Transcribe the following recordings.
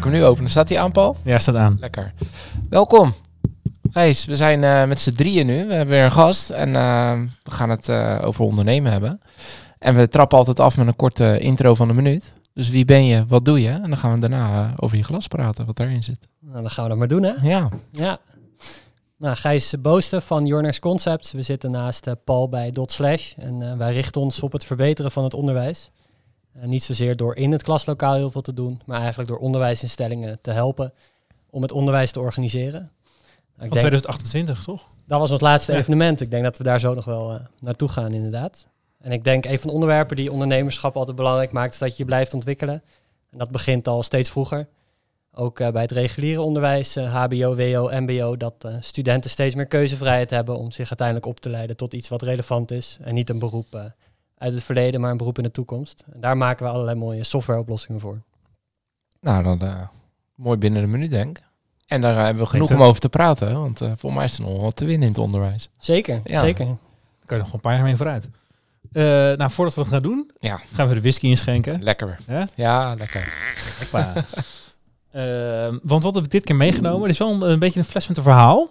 Kom nu openen. Staat die aan, Paul? Ja, staat aan. Lekker. Welkom. Gijs, we zijn eh, met z'n drieën nu. We hebben weer een gast en eh, we gaan het eh, over ondernemen hebben. En we trappen altijd af met een korte intro van een minuut. Dus wie ben je, wat doe je? En dan gaan we daarna over je glas praten, wat daarin zit. Nou, dan gaan we dat maar doen, hè? Ja, Ja. Nou, Gijs Boosten van Your Next Concepts. We zitten naast eh, Paul bij Dot Slash. En wij richten ons op het verbeteren van het onderwijs. Eh, niet zozeer door in het klaslokaal heel veel te doen, maar eigenlijk door onderwijsinstellingen te helpen om het onderwijs te organiseren. Nou, Van denk, 2028, toch? dat was ons laatste Ja. evenement. Ik denk dat we daar zo nog wel eh, naartoe gaan, inderdaad. En ik denk een van de onderwerpen die ondernemerschap altijd belangrijk maakt, is dat je je blijft ontwikkelen. En dat begint al steeds vroeger. Ook eh, bij het reguliere onderwijs, HBO, WO, MBO, dat studenten steeds meer keuzevrijheid hebben om zich uiteindelijk op te leiden tot iets wat relevant is. En niet een beroep uit het verleden, maar een beroep in de toekomst. En daar maken we allerlei mooie softwareoplossingen voor. nou dan eh, mooi binnen een minuut denk ik. En daar eh, hebben we genoeg om het. over te praten, want eh voor mij is er nog wat te winnen in het onderwijs. Zeker, Ja. zeker. Daar kan je nog een paar jaar mee vooruit. Eh, nou, voordat we het gaan doen, Ja. gaan we de whisky inschenken. Lekker. Ja? Ja, lekker. Hoppa. Want wat heb ik dit keer meegenomen? Het is wel een, een beetje een fles met een verhaal.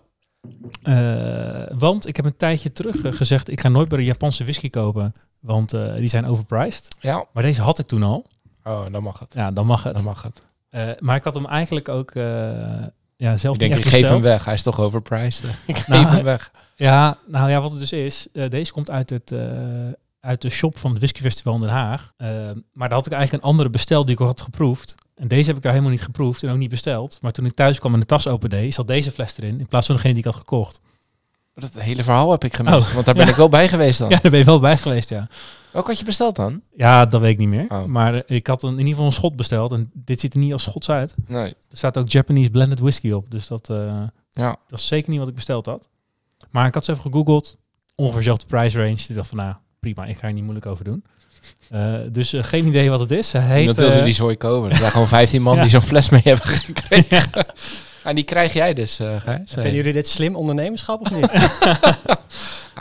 Eh, want ik heb een tijdje terug eh, gezegd, ik ga nooit de Japanse whisky kopen. Want eh, die zijn overpriced. Ja. Maar deze had ik toen al. Oh, dan mag het. Ja, dan mag het. Dan mag het. Maar ik had hem eigenlijk ook ja, zelf Ik denk, ik geef hem weg. Hij is toch overpriced. ik geef Nou, hem weg. Ja, nou ja, wat het dus is. deze komt uit, het, uit de shop van het Whisky Festival in Den Haag. Eh, maar daar had ik eigenlijk een andere besteld die ik al had geproefd. En deze heb ik daar helemaal niet geproefd en ook niet besteld. Maar toen ik thuis kwam en de tas opende, zat deze fles erin. In plaats van degene die ik had gekocht. Dat hele verhaal heb ik gemist. Oh. Want daar ben Ja. ik wel bij geweest dan. Ja, daar ben je wel bij geweest, ja. Welke had je besteld dan? Ja, dat weet ik niet meer. Oh. Maar ik had een, in ieder geval een schot besteld. En dit ziet er niet als schots uit. Nee. Er staat ook Japanese blended whisky op. Dus dat, eh, Ja. dat is zeker niet wat ik besteld had. Maar ik had ze even gegoogeld. Ongeveer dezelfde price range. Dus ik dacht van, nou, prima. Ik ga er niet moeilijk over doen. Eh, dus eh, geen idee wat het is. Hij heet... Iemand wilde eh, die zooi kopen. Er zijn gewoon 15 man Ja. die zo'n fles mee hebben gekregen. En die krijg jij dus, eh Gijs. Vinden jullie dit slim ondernemerschap of niet?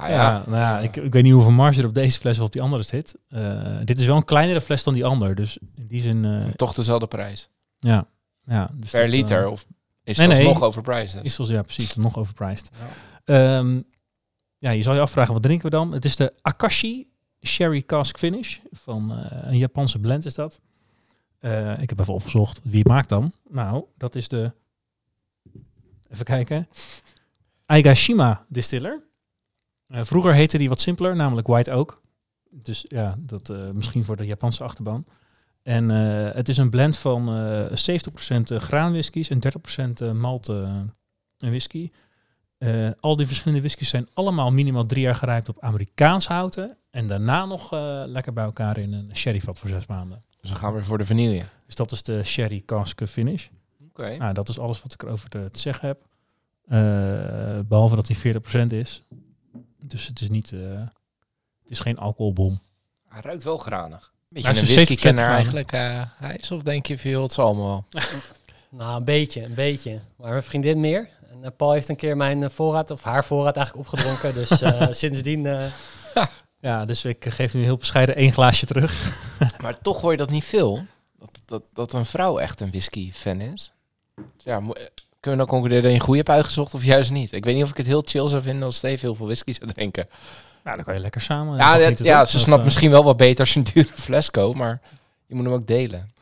Ah, ja, ja. nou ja, ik, ik weet niet hoeveel marge er op deze fles of op die andere zit. Eh, dit is wel een kleinere fles dan die ander. Dus in die zin, eh, Toch dezelfde prijs. ja. ja dus Per dat, liter. Of is nee, dat nee. nog overprijsd? Dus. is als, ja, precies. Nog overpriced. Ja. Ehm, ja, je zal je afvragen, wat drinken we dan? Het is de Akashi Sherry Cask Finish. Van eh, een Japanse blend is dat. Eh, ik heb even opgezocht. Wie maakt dan? Nou, dat is de... Even kijken. Aigashima Distiller. Eh, vroeger heette die wat simpeler, namelijk White Oak. Dus ja, dat misschien voor de Japanse achterban. En het is een blend van eh 70% graanwhiskies en 30% eh, malt eh, en whisky. Eh, al die verschillende whiskies zijn allemaal minimaal drie jaar gerijpt op Amerikaans houten. En daarna nog eh, lekker bij elkaar in een sherryvat voor zes maanden. Dus we gaan weer voor de vanille. Dus dat is de sherry cask finish. Oké. Nou, dat is alles wat ik erover te, te zeggen heb. Eh, behalve dat hij 40% is. Dus het is niet... eh, het is geen alcoholbom. Hij ruikt wel granig. Beetje Nou, een is whisky-kenner 70% eigenlijk, eh Gijs? Of denk je veel, het zal allemaal wel? Nou, een beetje, een beetje. Maar mijn vriendin meer. En eh, Paul heeft een keer mijn eh, voorraad, of haar voorraad eigenlijk opgedronken. dus eh, sindsdien... eh, Ja, dus ik geef nu heel bescheiden één glaasje terug. Maar toch hoor je dat niet veel. Dat, dat, dat een vrouw echt een whisky-fan is. Dus ja, kunnen we dan concluderen dat je een goede hebt uitgezocht of juist niet? Ik weet niet of ik het heel chill zou vinden als Steve heel veel whisky zou drinken. Nou, dan kan je lekker samen. Ja, ja toch? ze snapt misschien wel wat beter als je een dure fles koopt, maar je moet hem ook delen.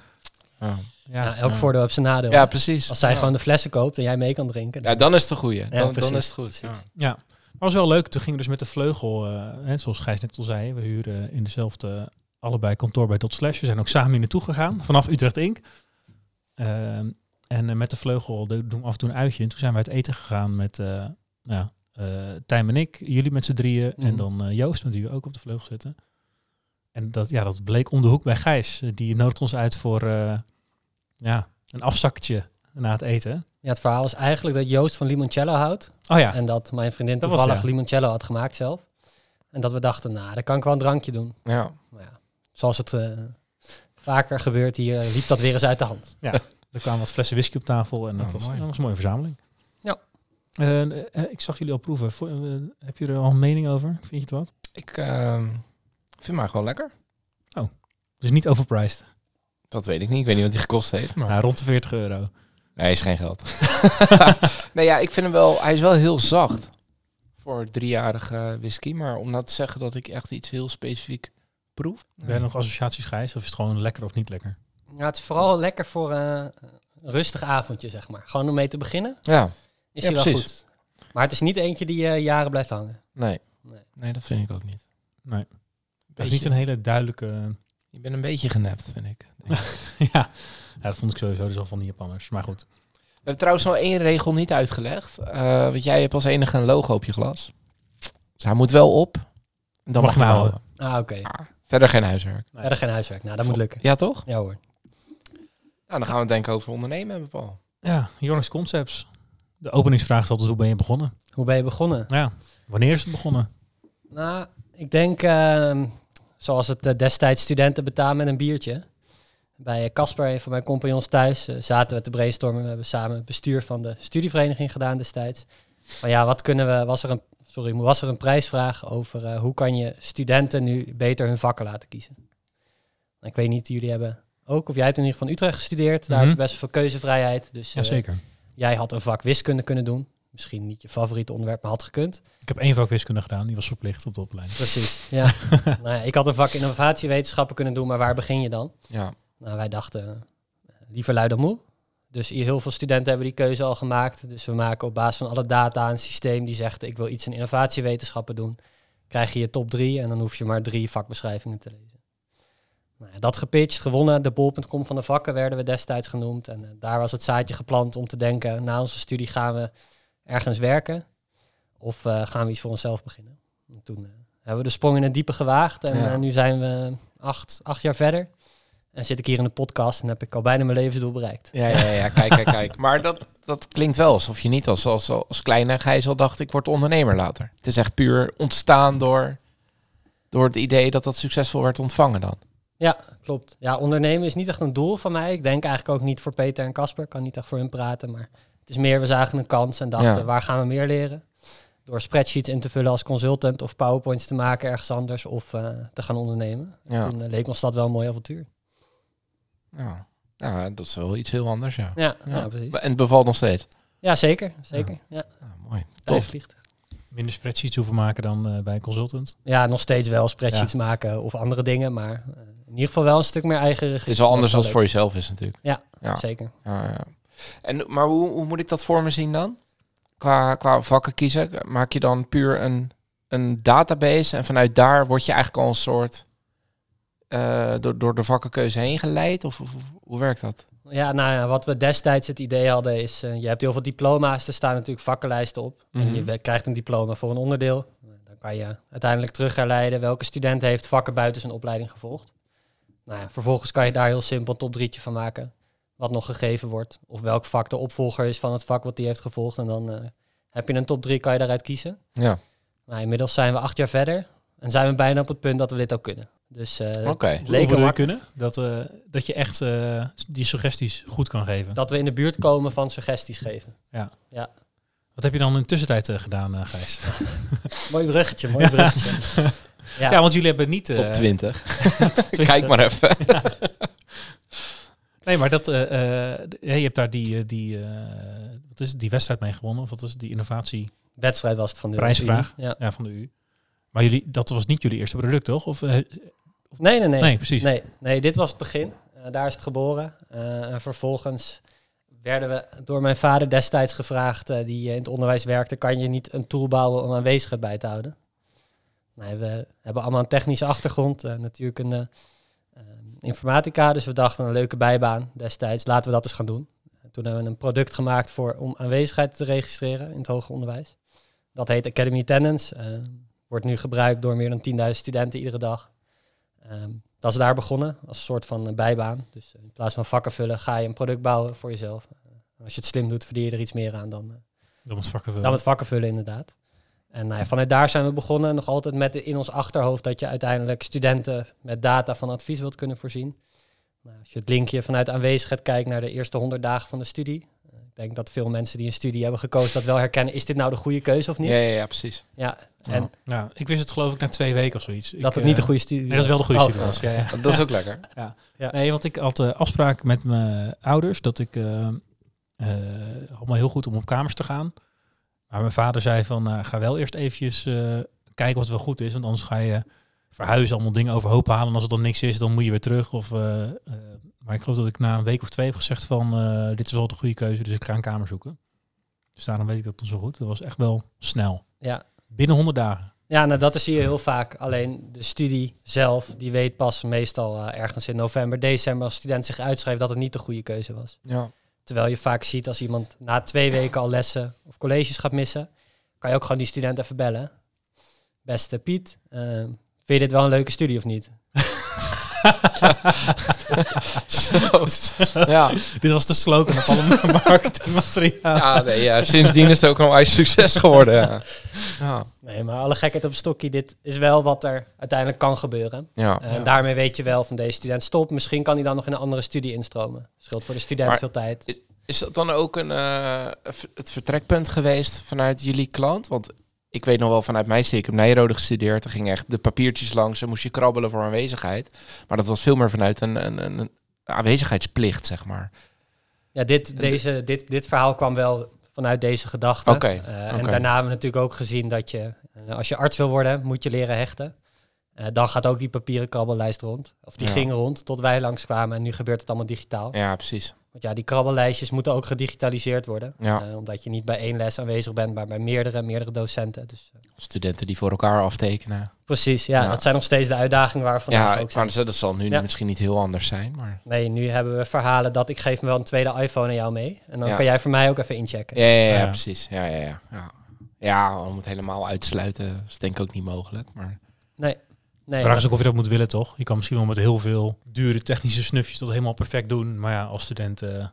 Ja, Ja, ja, elk ja. voordeel heeft zijn nadeel. ja precies. Als zij ja. gewoon de flessen koopt en jij mee kan drinken. Ja, dan is het een goeie. Dan, dan is het goed. Ja. precies. Ja, maar was wel leuk. Toen gingen we dus met de vleugel, eh, hè, zoals Gijs net al zei, we huren in dezelfde, allebei kantoor bij Dot Slash. We zijn ook samen hier naartoe gegaan, vanaf Utrecht Inc. Ehm, en eh, met de vleugel de- doen we af en toe een uitje. En toen zijn we uit eten gegaan met eh nou, eh Tijm en ik, jullie met z'n drieën. En Mhm. dan eh, Joost, met wie we ook op de vleugel zitten. En dat, ja, dat bleek om de hoek bij Gijs. Eh, Die nodigt ons uit voor, eh, ja, een afzakje na het eten. Ja, het verhaal is eigenlijk dat Joost van limoncello houdt. Oh ja, En dat mijn vriendin Dat was, toevallig ja. limoncello had gemaakt zelf. En dat we dachten, nou, dan kan ik wel een drankje doen. Ja. Maar ja, zoals het eh, vaker gebeurt hier, liep dat weer eens uit de hand. er kwamen wat flessen whisky op tafel en dat, Oh, was, mooi. dat was een mooie verzameling. Ja. Eh, eh, ik zag jullie al proeven. Vo- eh, heb je er al een mening over? Vind je het wat? Ik ehm, vind hem eigenlijk wel lekker. Dus niet overpriced. Dat weet ik niet. Ik weet niet wat die gekost heeft. Maar... Rond de 40 euro. Nee, is geen geld. nee, ja, ik vind hem wel... Hij is wel heel zacht. Voor driejarige whisky. Maar om nou te zeggen dat ik echt iets heel specifiek proef... Ben je nog associaties, Gijs? Of is het gewoon lekker of niet lekker? Ja, het is vooral lekker voor eh, een rustig avondje, zeg maar. Gewoon om mee te beginnen, Ja, is Ja, hij wel goed. Maar het is niet eentje die eh, jaren blijft hangen. nee. Nee. Nee, dat vind ik ook niet. Nee. Het is niet een hele duidelijke... Je bent een beetje genept, vind ik. ja. ja, dat vond ik sowieso dus al van die Japanners. Maar goed. We hebben trouwens nog één regel niet uitgelegd. Eh want jij hebt als enige een logo op je glas. Dus hij moet wel op. En dan Mag mag je hem houden. Ah, oké. Ah, verder geen huiswerk. Verder geen huiswerk. Nou, dat moet lukken. Ja, toch? Ja hoor. Nou, dan gaan we het denken over ondernemen hebben, Paul. Ja, Jonas Concepts. De openingsvraag is altijd hoe ben je begonnen? Hoe ben je begonnen? Ja, wanneer is het begonnen? Nou, ik denk ehm, zoals het eh, destijds studenten betalen met een biertje. Bij Casper, een van mijn compagnons thuis, eh, zaten we te brainstormen. We hebben samen het bestuur van de studievereniging gedaan destijds. Van ja, wat kunnen we, was er een, sorry, was er een prijsvraag over eh, hoe kan je studenten nu beter hun vakken laten kiezen? Ik weet niet, jullie hebben ook, of jij hebt in ieder geval in Utrecht gestudeerd. Daar Mhm. heb je best veel keuzevrijheid. Dus eh, Jazeker. jij had een vak wiskunde kunnen doen. Misschien niet je favoriete onderwerp, maar had gekund. Ik heb één vak wiskunde gedaan. Die was verplicht op de opleiding. Precies, ja. nou ja. Ik had een vak innovatiewetenschappen kunnen doen, maar waar begin je dan? Ja. Nou, wij dachten eh, liever lui dan moe. Dus hier heel veel studenten hebben die keuze al gemaakt. Dus we maken op basis van alle data een systeem die zegt... ik wil iets in innovatiewetenschappen doen. Krijg je je top drie en dan hoef je maar drie vakbeschrijvingen te lezen. Nou, dat gepitcht, gewonnen. De bol.com van de vakken werden we destijds genoemd. En eh, daar was het zaadje geplant om te denken... na onze studie gaan we ergens werken... of eh, gaan we iets voor onszelf beginnen. En toen hebben we de sprong in het diepe gewaagd. En Ja. nu zijn we acht, acht jaar verder... En zit ik hier in de podcast en heb ik al bijna mijn levensdoel bereikt. Ja, ja, ja, kijk, kijk, kijk. Maar dat, dat klinkt wel alsof je niet als, als, als kleine Gijs al dacht, ik word ondernemer later. Het is echt puur ontstaan door, door het idee dat dat succesvol werd ontvangen dan. Ja, klopt. Ja, ondernemen is niet echt een doel van mij. Ik denk eigenlijk ook niet voor Peter en Casper. Ik kan niet echt voor hun praten. Maar het is meer, we zagen een kans en dachten, Ja. waar gaan we meer leren? Door spreadsheets in te vullen als consultant of powerpoints te maken ergens anders of eh, te gaan ondernemen. Ja. Toen eh, leek ons dat wel een mooi avontuur. Ja. ja, dat is wel iets heel anders, ja. Ja, ja. Ja. precies. En het bevalt nog steeds. Ja, zeker. Zeker. Ja, Ja, mooi. Tof. vliegt. Minder spreadsheets hoeven maken dan eh, bij een consultant. Ja, nog steeds wel spreadsheets maken of andere dingen. Maar eh, in ieder geval wel een stuk meer eigen regie. Het is wel anders als het voor jezelf is natuurlijk. Ja, Ja. zeker. Ja, ja. En, maar hoe, hoe moet ik dat voor me zien dan? Qua, qua vakken kiezen, maak je dan puur een, een database en vanuit daar word je eigenlijk al een soort eh, door, door de vakkenkeuze heen geleid? Of, hoe werkt dat? Ja, nou ja, wat we destijds het idee hadden is, eh, je hebt heel veel diploma's, er staan natuurlijk vakkenlijsten op. En Mhm. je we- krijgt een diploma voor een onderdeel. Dan kan je uiteindelijk terug herleiden welke student heeft vakken buiten zijn opleiding gevolgd. Nou ja, vervolgens kan je daar heel simpel een top drietje van maken, wat nog gegeven wordt. Of welk vak de opvolger is van het vak wat die heeft gevolgd. En dan eh, heb je een top drie, kan je daaruit kiezen. Ja, Nou, inmiddels zijn we acht jaar verder en zijn we bijna op het punt dat we dit ook kunnen. Dus eh, leek bedoel er je mak- kunnen? Dat, eh, dat je echt eh, die suggesties goed kan geven. dat we in de buurt komen van suggesties geven. Wat heb je dan in de tussentijd eh, gedaan, eh, Gijs? Mooi bruggetje, mooi bruggetje. Ja, ja, want jullie hebben niet... eh, Top 20. top 20. Kijk maar even. Nee, maar dat, eh, eh, ja, je hebt daar die, eh, die, eh, wat is het, die wedstrijd mee gewonnen. Of wat is het, die innovatie wedstrijd was het van de Prijsvraag. Ja. ja, van de U. Maar jullie, dat was niet jullie eerste product, toch? Of, eh, Nee, nee, nee. nee, precies. Nee, nee, dit was het begin. Eh, daar is het geboren. Eh, en vervolgens werden we door mijn vader destijds gevraagd, die in het onderwijs werkte, kan je niet een tool bouwen om aanwezigheid bij te houden? Nee, we hebben allemaal een technische achtergrond, natuurlijk een informatica, dus we dachten een leuke bijbaan destijds, laten we dat eens gaan doen. En toen hebben we een product gemaakt voor, om aanwezigheid te registreren in het hoger onderwijs. Dat heet Academy Attendance. eh, wordt nu gebruikt door meer dan 10.000 studenten iedere dag. Ehm, dat is daar begonnen, als een soort van eh, bijbaan. Dus eh, in plaats van vakken vullen, ga je een product bouwen voor jezelf. Eh, als je het slim doet, verdien je er iets meer aan dan, Dan het vakken dan het vakken vullen, inderdaad. En nou ja, vanuit daar zijn we begonnen, nog altijd met in ons achterhoofd dat je uiteindelijk studenten met data van advies wilt kunnen voorzien. Nou, als je het linkje vanuit aanwezigheid kijkt naar de eerste 100 dagen van de studie. Eh, Ik denk dat veel mensen die een studie hebben gekozen dat wel herkennen. Is dit nou de goede keuze of niet? Ja, ja, ja, precies. Ja, en nou, ik wist het geloof ik na twee weken of zoiets. dat Ik, het niet de eh, goede studie Nee, dat is wel de goede Oh, studie was. Ja, ja. Dat is ook lekker. Nee, want ik had de afspraak met mijn ouders dat ik eh eh, allemaal heel goed om op kamers te gaan. Maar mijn vader zei van, nou, ga wel eerst eventjes eh, kijken wat wel goed is. Want anders ga je verhuizen, allemaal dingen overhoop halen. En als het dan niks is, dan moet je weer terug. Of, eh, eh, maar ik geloof dat ik na een week of twee heb gezegd van, eh, dit is wel de goede keuze. Dus ik ga een kamer zoeken. Dus daarom weet ik dat dan zo goed. Dat was echt wel snel. Ja. Binnen 100 dagen. Ja, nou dat zie je heel vaak. Alleen de studie zelf, die weet pas meestal ergens in november, december als student zich uitschrijft dat het niet de goede keuze was. Ja. Terwijl je vaak ziet als iemand na twee weken al lessen of colleges gaat missen, kan je ook gewoon die student even bellen. Beste Piet, vind je dit wel een leuke studie of niet? Zo. ja. Dit was de slogan op alle marketingmateriaal. Ja, nee, ja, sindsdien is het ook nog een succes geworden. Ja. Ja. Nee, maar alle gekheid op stokje, dit is wel wat er uiteindelijk kan gebeuren. Ja. Eh, En daarmee weet je wel van deze student stop. Misschien kan hij dan nog in een andere studie instromen. Scheelt voor de student Maar- veel tijd. Is dat dan ook een, eh, het vertrekpunt geweest vanuit jullie klant? Want ik weet nog wel vanuit mijn steek, ik heb Nijrode gestudeerd. Er gingen echt de papiertjes langs en moest je krabbelen voor aanwezigheid. Maar dat was veel meer vanuit een, een, een, aanwezigheidsplicht, zeg maar. Ja, dit, deze, dit, dit verhaal kwam wel vanuit deze gedachte. Oké, Eh, En daarna hebben we natuurlijk ook gezien dat je, eh, als je arts wil worden, moet je leren hechten. Eh, dan gaat ook die papieren krabbellijst rond. Of die Ja. ging rond tot wij langskwamen en nu gebeurt het allemaal digitaal. Ja, precies. Want ja, die krabbellijstjes moeten ook gedigitaliseerd worden. Ja. Eh, omdat je niet bij één les aanwezig bent, maar bij meerdere, meerdere docenten. Dus, eh, Studenten die voor elkaar aftekenen. precies, ja, Ja. dat zijn nog steeds de uitdagingen waar we vandaag ja, ook ik zijn. zeggen, dat zal nu Ja. misschien niet heel anders zijn, maar... Nee, nu hebben we verhalen dat ik geef me wel een tweede iPhone aan jou mee. En dan Ja. kan jij voor mij ook even inchecken. Ja, ja, ja, Ja. precies. Ja, ja, ja, ja. Ja, om het helemaal uit te sluiten is denk ik ook niet mogelijk. Maar Nee. Nee, De vraag is ook of je dat moet willen, toch? Je kan misschien wel met heel veel dure technische snufjes dat helemaal perfect doen. Maar ja, als student... eh,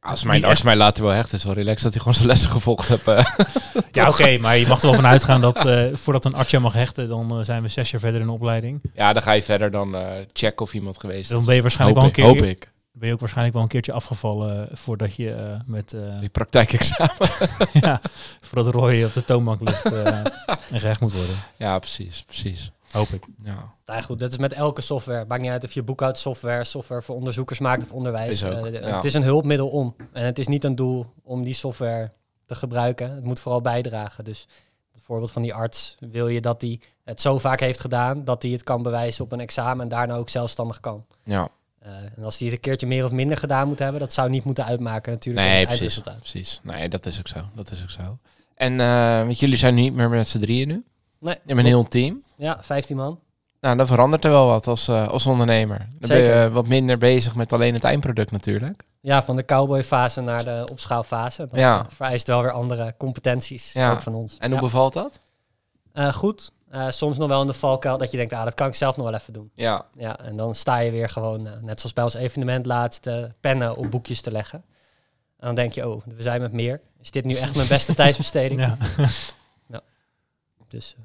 als mijn arts echt. mij later wel hecht is, wel relaxed dat hij gewoon zijn lessen gevolgd heeft. eh. ja, oké, maar je mag er wel van uitgaan dat eh, voordat een arts je mag hechten, dan zijn we zes jaar verder in de opleiding. ja, dan ga je verder dan eh checken of iemand geweest Dan is. ben je waarschijnlijk hoop, wel een keer... hoop ik. Ben je ook waarschijnlijk wel een keertje afgevallen voordat je met... eh, Die praktijkexamen. ja, voordat Roy op de toonbank ligt eh, en gerecht moet worden. Ja, precies, precies. Hoop ik. Ja, Nou goed, dat is met elke software. Maakt niet uit of je boekhoudsoftware, software voor onderzoekers maakt of onderwijs. Is ook, Eh, ja. Het is een hulpmiddel om. En het is niet een doel om die software te gebruiken. Het moet vooral bijdragen. Dus het voorbeeld van die arts, wil je dat hij het zo vaak heeft gedaan dat hij het kan bewijzen op een examen en daarna ook zelfstandig kan. ja. Eh, en als hij het een keertje meer of minder gedaan moet hebben, dat zou niet moeten uitmaken natuurlijk. nee, het precies, precies. Nee, dat is ook zo. Dat is ook zo. En eh, want jullie zijn niet meer met z'n drieën nu. Nee, Je hebt een heel team. Ja, 15 man. Nou, dan verandert er wel wat als, eh, als ondernemer. Dan ben je eh, wat minder bezig met alleen het eindproduct natuurlijk. Ja, van de cowboyfase naar de opschaalfase. Dat Ja. eh, vereist wel weer andere competenties, Ja. ook van ons. En hoe Ja. bevalt dat? Eh, goed. Eh, soms nog wel in de valkuil dat je denkt, ah, dat kan ik zelf nog wel even doen. Ja, Ja, en dan sta je weer gewoon, net zoals bij ons evenement laatst, pennen op boekjes te leggen. En dan denk je, oh, we zijn met meer. Is dit nu echt mijn beste tijdsbesteding? Ja. Dus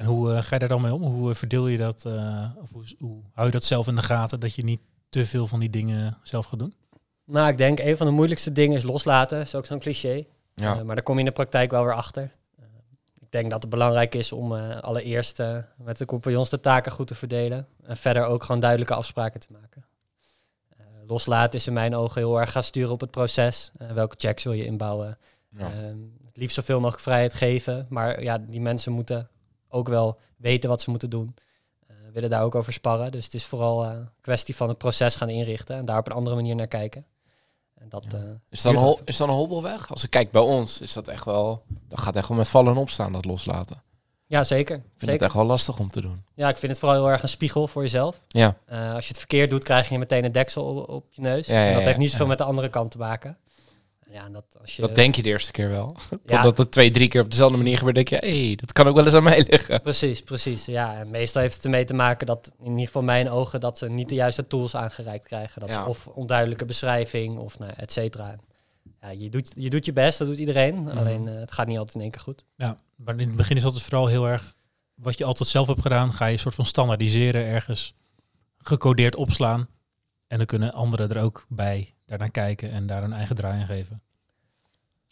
En hoe eh, ga je daar dan mee om? Hoe eh, verdeel je dat? eh, of hoe, hoe hou je dat zelf in de gaten dat je niet te veel van die dingen zelf gaat doen? nou, ik denk, een van de moeilijkste dingen is loslaten. is ook zo'n cliché. ja. Eh, maar daar kom je in de praktijk wel weer achter. Eh, ik denk dat het belangrijk is om eh, allereerst eh, met de compagnons de taken goed te verdelen. En verder ook gewoon duidelijke afspraken te maken. Eh, loslaten is in mijn ogen heel erg gaan sturen op het proces. Welke checks wil je inbouwen? ja. Ehm, het liefst zoveel mogelijk vrijheid geven. Maar ja, die mensen moeten ook wel weten wat ze moeten doen. Eh willen daar ook over sparren. Dus het is vooral eh, een kwestie van het proces gaan inrichten. En daar op een andere manier naar kijken. En dat, Ja. eh, Is dat, een is dat een hobbelweg? Als ik kijk bij ons, is dat echt wel... Dat gaat echt wel met vallen en opstaan, dat loslaten. ja, zeker. Ik vind zeker. het echt wel lastig om te doen. Ja, ik vind het vooral heel erg een spiegel voor jezelf. Ja, als je het verkeerd doet, krijg je meteen een deksel op, op je neus. Ja, En dat heeft niet zoveel met de andere kant te maken. Ja, en dat, als je, Dat denk je de eerste keer wel. Ja. Totdat het twee, drie keer op dezelfde manier gebeurt, denk je, hé, hey, dat kan ook wel eens aan mij liggen. Precies, precies. Ja, en meestal heeft het ermee te maken dat, in ieder geval mijn ogen, dat ze niet de juiste tools aangereikt krijgen. Dat Ja. ze of onduidelijke beschrijving of nou, et cetera. Ja, je, doet, je doet je best, dat doet iedereen. Mhm. Alleen eh, het gaat niet altijd in één keer goed. Ja, maar in het begin is dat dus vooral heel erg wat je altijd zelf hebt gedaan, ga je een soort van standaardiseren ergens gecodeerd opslaan. En dan kunnen anderen er ook bij daarnaar kijken en daar een eigen draai aan geven.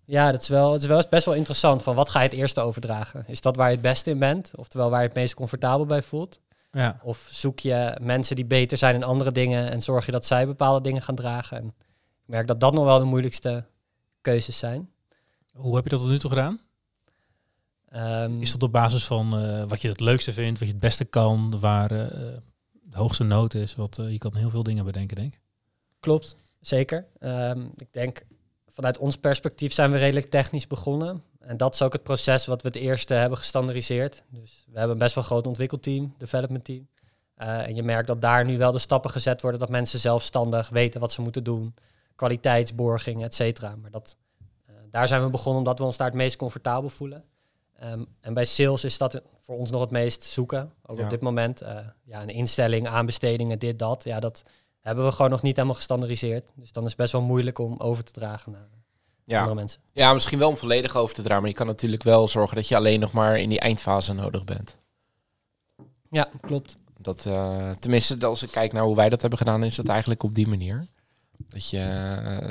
Ja, dat is wel, het is wel best wel interessant. Van wat ga je het eerste overdragen? Is dat waar je het beste in bent? Oftewel waar je het meest comfortabel bij voelt? Ja, Of zoek je mensen die beter zijn in andere dingen en zorg je dat zij bepaalde dingen gaan dragen? En ik merk dat dat nog wel de moeilijkste keuzes zijn. hoe heb je dat tot nu toe gedaan? Ehm, Is dat op basis van eh, wat je het leukste vindt, wat je het beste kan, waar eh, de hoogste nood is? Wat, eh, je kan heel veel dingen bedenken, denk ik. Klopt, zeker. Ehm, ik denk vanuit ons perspectief zijn we redelijk technisch begonnen. En dat is ook het proces wat we het eerste hebben gestandardiseerd. Dus we hebben een best wel groot ontwikkelteam, development team. Eh, en je merkt dat daar nu wel de stappen gezet worden dat mensen zelfstandig weten wat ze moeten doen. Kwaliteitsborging, et cetera. Maar dat, eh, daar zijn we begonnen omdat we ons daar het meest comfortabel voelen. Ehm, en bij sales is dat voor ons nog het meest zoeken, ook Ja. op dit moment. Eh, ja, een instelling, aanbestedingen, dit, dat. Ja, dat hebben we gewoon nog niet helemaal gestandardiseerd. Dus dan is het best wel moeilijk om over te dragen naar Ja. andere mensen. ja, misschien wel om volledig over te dragen, maar je kan natuurlijk wel zorgen dat je alleen nog maar in die eindfase nodig bent. Ja, klopt. Dat, eh, tenminste, als ik kijk naar hoe wij dat hebben gedaan, is dat eigenlijk op die manier. Dat je eh,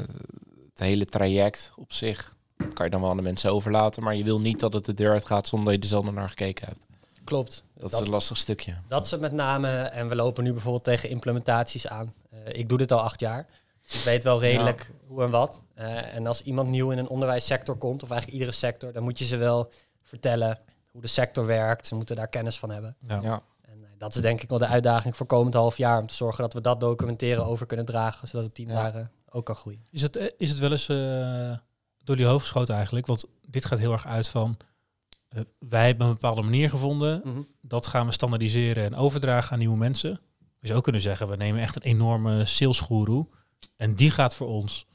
het hele traject op zich kan je dan wel aan de mensen overlaten, maar je wil niet dat het de deur uitgaat zonder dat je er zelf naar gekeken hebt. Klopt. Dat, is een lastig stukje. Dat het met name. En we lopen nu bijvoorbeeld tegen implementaties aan. Eh, ik doe dit al acht jaar. Dus ik weet wel redelijk hoe en wat. Eh, en als iemand nieuw in een onderwijssector komt, of eigenlijk iedere sector, dan moet je ze wel vertellen hoe de sector werkt. Ze moeten daar kennis van hebben. Ja. Ja. En eh, dat is denk ik wel de uitdaging voor komend half jaar. Om te zorgen dat we dat documenteren over kunnen dragen. Zodat het team Ja. daar ook kan groeien. Is het, is het wel eens eh, door je hoofd geschoten eigenlijk? Want dit gaat heel erg uit van, wij hebben een bepaalde manier gevonden, dat gaan we standaardiseren en overdragen aan nieuwe mensen. Je zou ook kunnen zeggen, we nemen echt een enorme salesguru en die gaat voor ons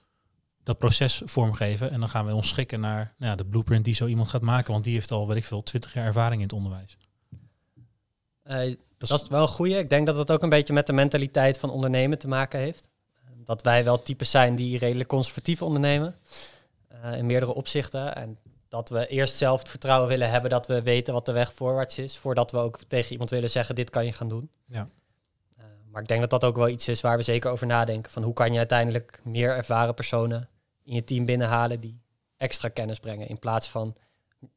dat proces vormgeven en dan gaan we ons schikken naar nou ja, de blueprint die zo iemand gaat maken, want die heeft al, weet ik veel, 20 jaar ervaring in het onderwijs. Eh, Dat dat is wel een goeie. Ik denk dat het ook een beetje met de mentaliteit van ondernemen te maken heeft. Dat wij wel types zijn die redelijk conservatief ondernemen. eh, in meerdere opzichten. En dat we eerst zelf het vertrouwen willen hebben dat we weten wat de weg voorwaarts is. Voordat we ook tegen iemand willen zeggen, dit kan je gaan doen. Ja. Maar ik denk dat dat ook wel iets is waar we zeker over nadenken. Van hoe kan je uiteindelijk meer ervaren personen in je team binnenhalen die extra kennis brengen. In plaats van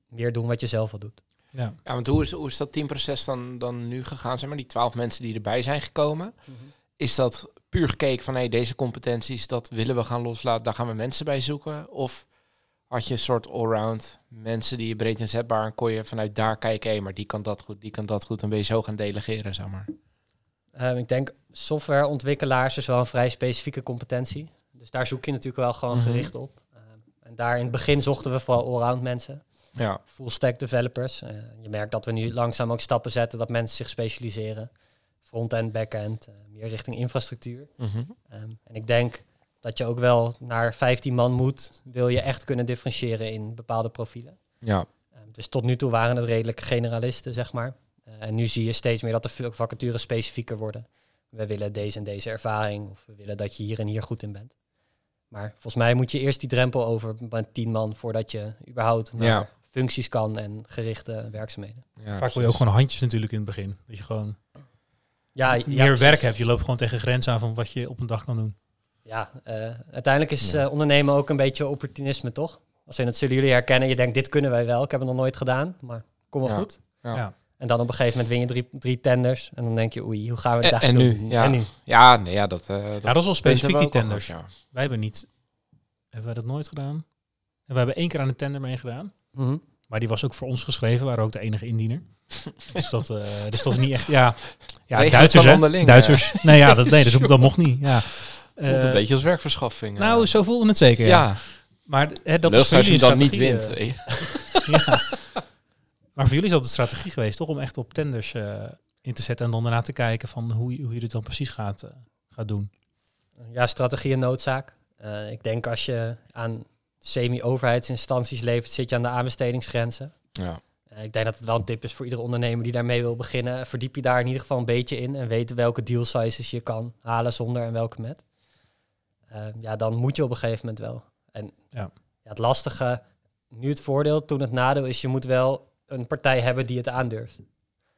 meer doen wat je zelf al doet. Ja. Ja, want hoe is, hoe is dat teamproces dan, dan nu gegaan? Zeg maar, die twaalf mensen die erbij zijn gekomen. Is dat puur gekeken van hey, deze competenties, dat willen we gaan loslaten, daar gaan we mensen bij zoeken? Of had je een soort allround mensen die je breed inzetbaar en kon je vanuit daar kijken, hé, maar die kan dat goed, die kan dat goed, en ben je zo gaan delegeren, zeg maar. Ehm, ik denk softwareontwikkelaars is wel een vrij specifieke competentie. Dus daar zoek je natuurlijk wel gewoon Mhm. gericht op. Ehm, en daar in het begin zochten we vooral allround mensen. Ja, Full stack developers. Eh, je merkt dat we nu langzaam ook stappen zetten dat mensen zich specialiseren. Frontend, backend, eh, meer richting infrastructuur. Mhm. Ehm, en ik denk dat je ook wel naar 15 man moet, wil je echt kunnen differentiëren in bepaalde profielen. ja, dus tot nu toe waren het redelijk generalisten, zeg maar. Eh, en nu zie je steeds meer dat de vacatures specifieker worden. We willen deze en deze ervaring, of we willen dat je hier en hier goed in bent. Maar volgens mij moet je eerst die drempel over met 10 man voordat je überhaupt naar Ja. functies kan en gerichte werkzaamheden. ja Vaak wil je ook gewoon handjes natuurlijk in het begin. Dat je gewoon Ja, ja, meer precies. werk hebt. Je loopt gewoon tegen grenzen aan van wat je op een dag kan doen. Ja, eh, uiteindelijk is Ja. eh, ondernemen ook een beetje opportunisme, toch? Als in het zullen jullie herkennen, je denkt, dit kunnen wij wel. Ik heb het nog nooit gedaan, maar kom wel Ja. goed. Ja. En dan op een gegeven moment win je drie, drie tenders. En dan denk je, oei, hoe gaan we het En- eigenlijk en doen? nu, ja. En nu? ja, nee, ja, dat, eh, dat, Ja, dat is wel specifiek die tenders. goed, ja. Wij hebben niet, hebben wij dat nooit gedaan? En we hebben één keer aan een tender meegedaan. Mhm. Maar die was ook voor ons geschreven, we waren ook de enige indiener. dus, dat, eh, dus dat is niet echt, ja, ja Regelt Duitsers hè? onderling, Duitsers. Nee, ja, dat, nee, dat, dat mocht niet. Ja. Voelt Eh, een beetje als werkverschaffing. Nou, eh. zo voelde het zeker, ja. ja, Maar hè, dat Lullig is voor als je dan niet wint. eh, ja. Maar voor jullie is dat een strategie geweest, toch? Om echt op tenders eh, in te zetten en dan daarna te kijken van hoe, je- hoe je dit dan precies gaat, eh, gaat doen. Ja, strategie en noodzaak. Eh, ik denk als je aan semi-overheidsinstanties levert, zit je aan de aanbestedingsgrenzen. Ja. Eh, ik denk dat het wel een tip is voor iedere ondernemer die daarmee wil beginnen. Verdiep je daar in ieder geval een beetje in en weet welke deal sizes je kan halen zonder en welke met. Ja, dan moet je op een gegeven moment wel. En Ja. ja, het lastige, nu het voordeel, toen het nadeel is, je moet wel een partij hebben die het aandurft.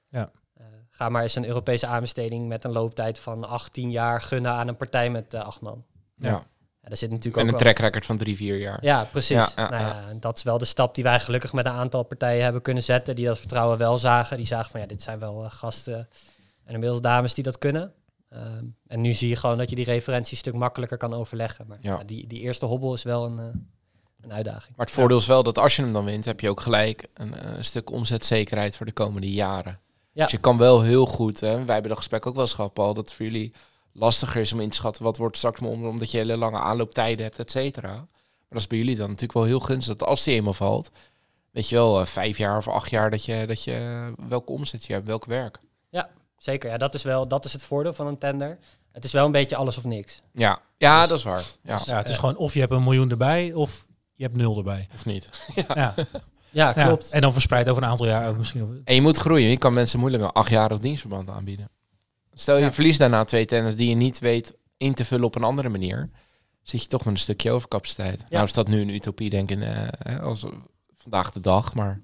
Ja. Eh, ga maar eens een Europese aanbesteding met een looptijd van 18 jaar gunnen aan een partij met eh, acht man. ja. Ja. Daar zit natuurlijk En ook een track record van drie, vier jaar. ja, precies. Ja, ja, nou ja. en dat is wel de stap die wij gelukkig met een aantal partijen hebben kunnen zetten. Die dat vertrouwen wel zagen. Die zagen van ja, dit zijn wel eh, gasten en inmiddels dames die dat kunnen. Ehm, en nu zie je gewoon dat je die referentie een stuk makkelijker kan overleggen. Maar Ja. ja, die, die eerste hobbel is wel een, eh, een uitdaging. Maar het voordeel is wel dat als je hem dan wint, heb je ook gelijk een, eh, stuk omzetzekerheid voor de komende jaren. Ja. Dus je kan wel heel goed, hè, wij hebben dat gesprek ook wel eens gehad, Paul, dat het voor jullie lastiger is om in te schatten wat wordt straks om, omdat je hele lange aanlooptijden hebt, et cetera. Maar dat is bij jullie dan natuurlijk wel heel gunstig, dat als die eenmaal valt, weet je wel, eh, vijf jaar of acht jaar dat je, dat je welke omzet je hebt, welk werk. Zeker, ja, dat is wel dat is het voordeel van een tender. Het is wel een beetje alles of niks. Ja, ja Dus- dat is waar. Ja, Ja, het is Eh, gewoon of je hebt een miljoen erbij of je hebt nul erbij. of niet. Ja, Ja, ja. klopt. En dan verspreid over een aantal jaar. Misschien over- En je moet groeien. Je kan mensen moeilijk een achtjarig dienstverband aanbieden. Stel je Ja. verliest daarna twee tenders die je niet weet in te vullen op een andere manier. Zit je toch met een stukje overcapaciteit. Nou is dat nu een utopie denk ik eh, als vandaag de dag. Maar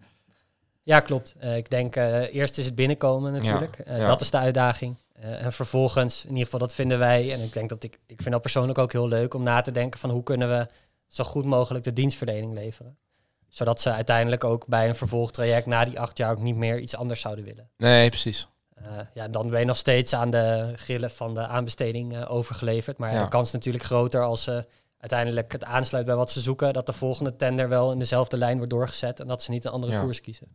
Ja, klopt. Eh, ik denk eh, eerst is het binnenkomen natuurlijk. Eh, ja. Dat is de uitdaging. Eh, en vervolgens, in ieder geval dat vinden wij, en ik denk dat ik, ik vind dat persoonlijk ook heel leuk om na te denken van hoe kunnen we zo goed mogelijk de dienstverlening leveren. Zodat ze uiteindelijk ook bij een vervolgtraject na die acht jaar ook niet meer iets anders zouden willen. nee, precies. Eh, ja, dan ben je nog steeds aan de grillen van de aanbesteding eh, overgeleverd. Maar. Ja. de kans is natuurlijk groter als ze uiteindelijk het aansluit bij wat ze zoeken, dat de volgende tender wel in dezelfde lijn wordt doorgezet en dat ze niet een andere Ja. koers kiezen.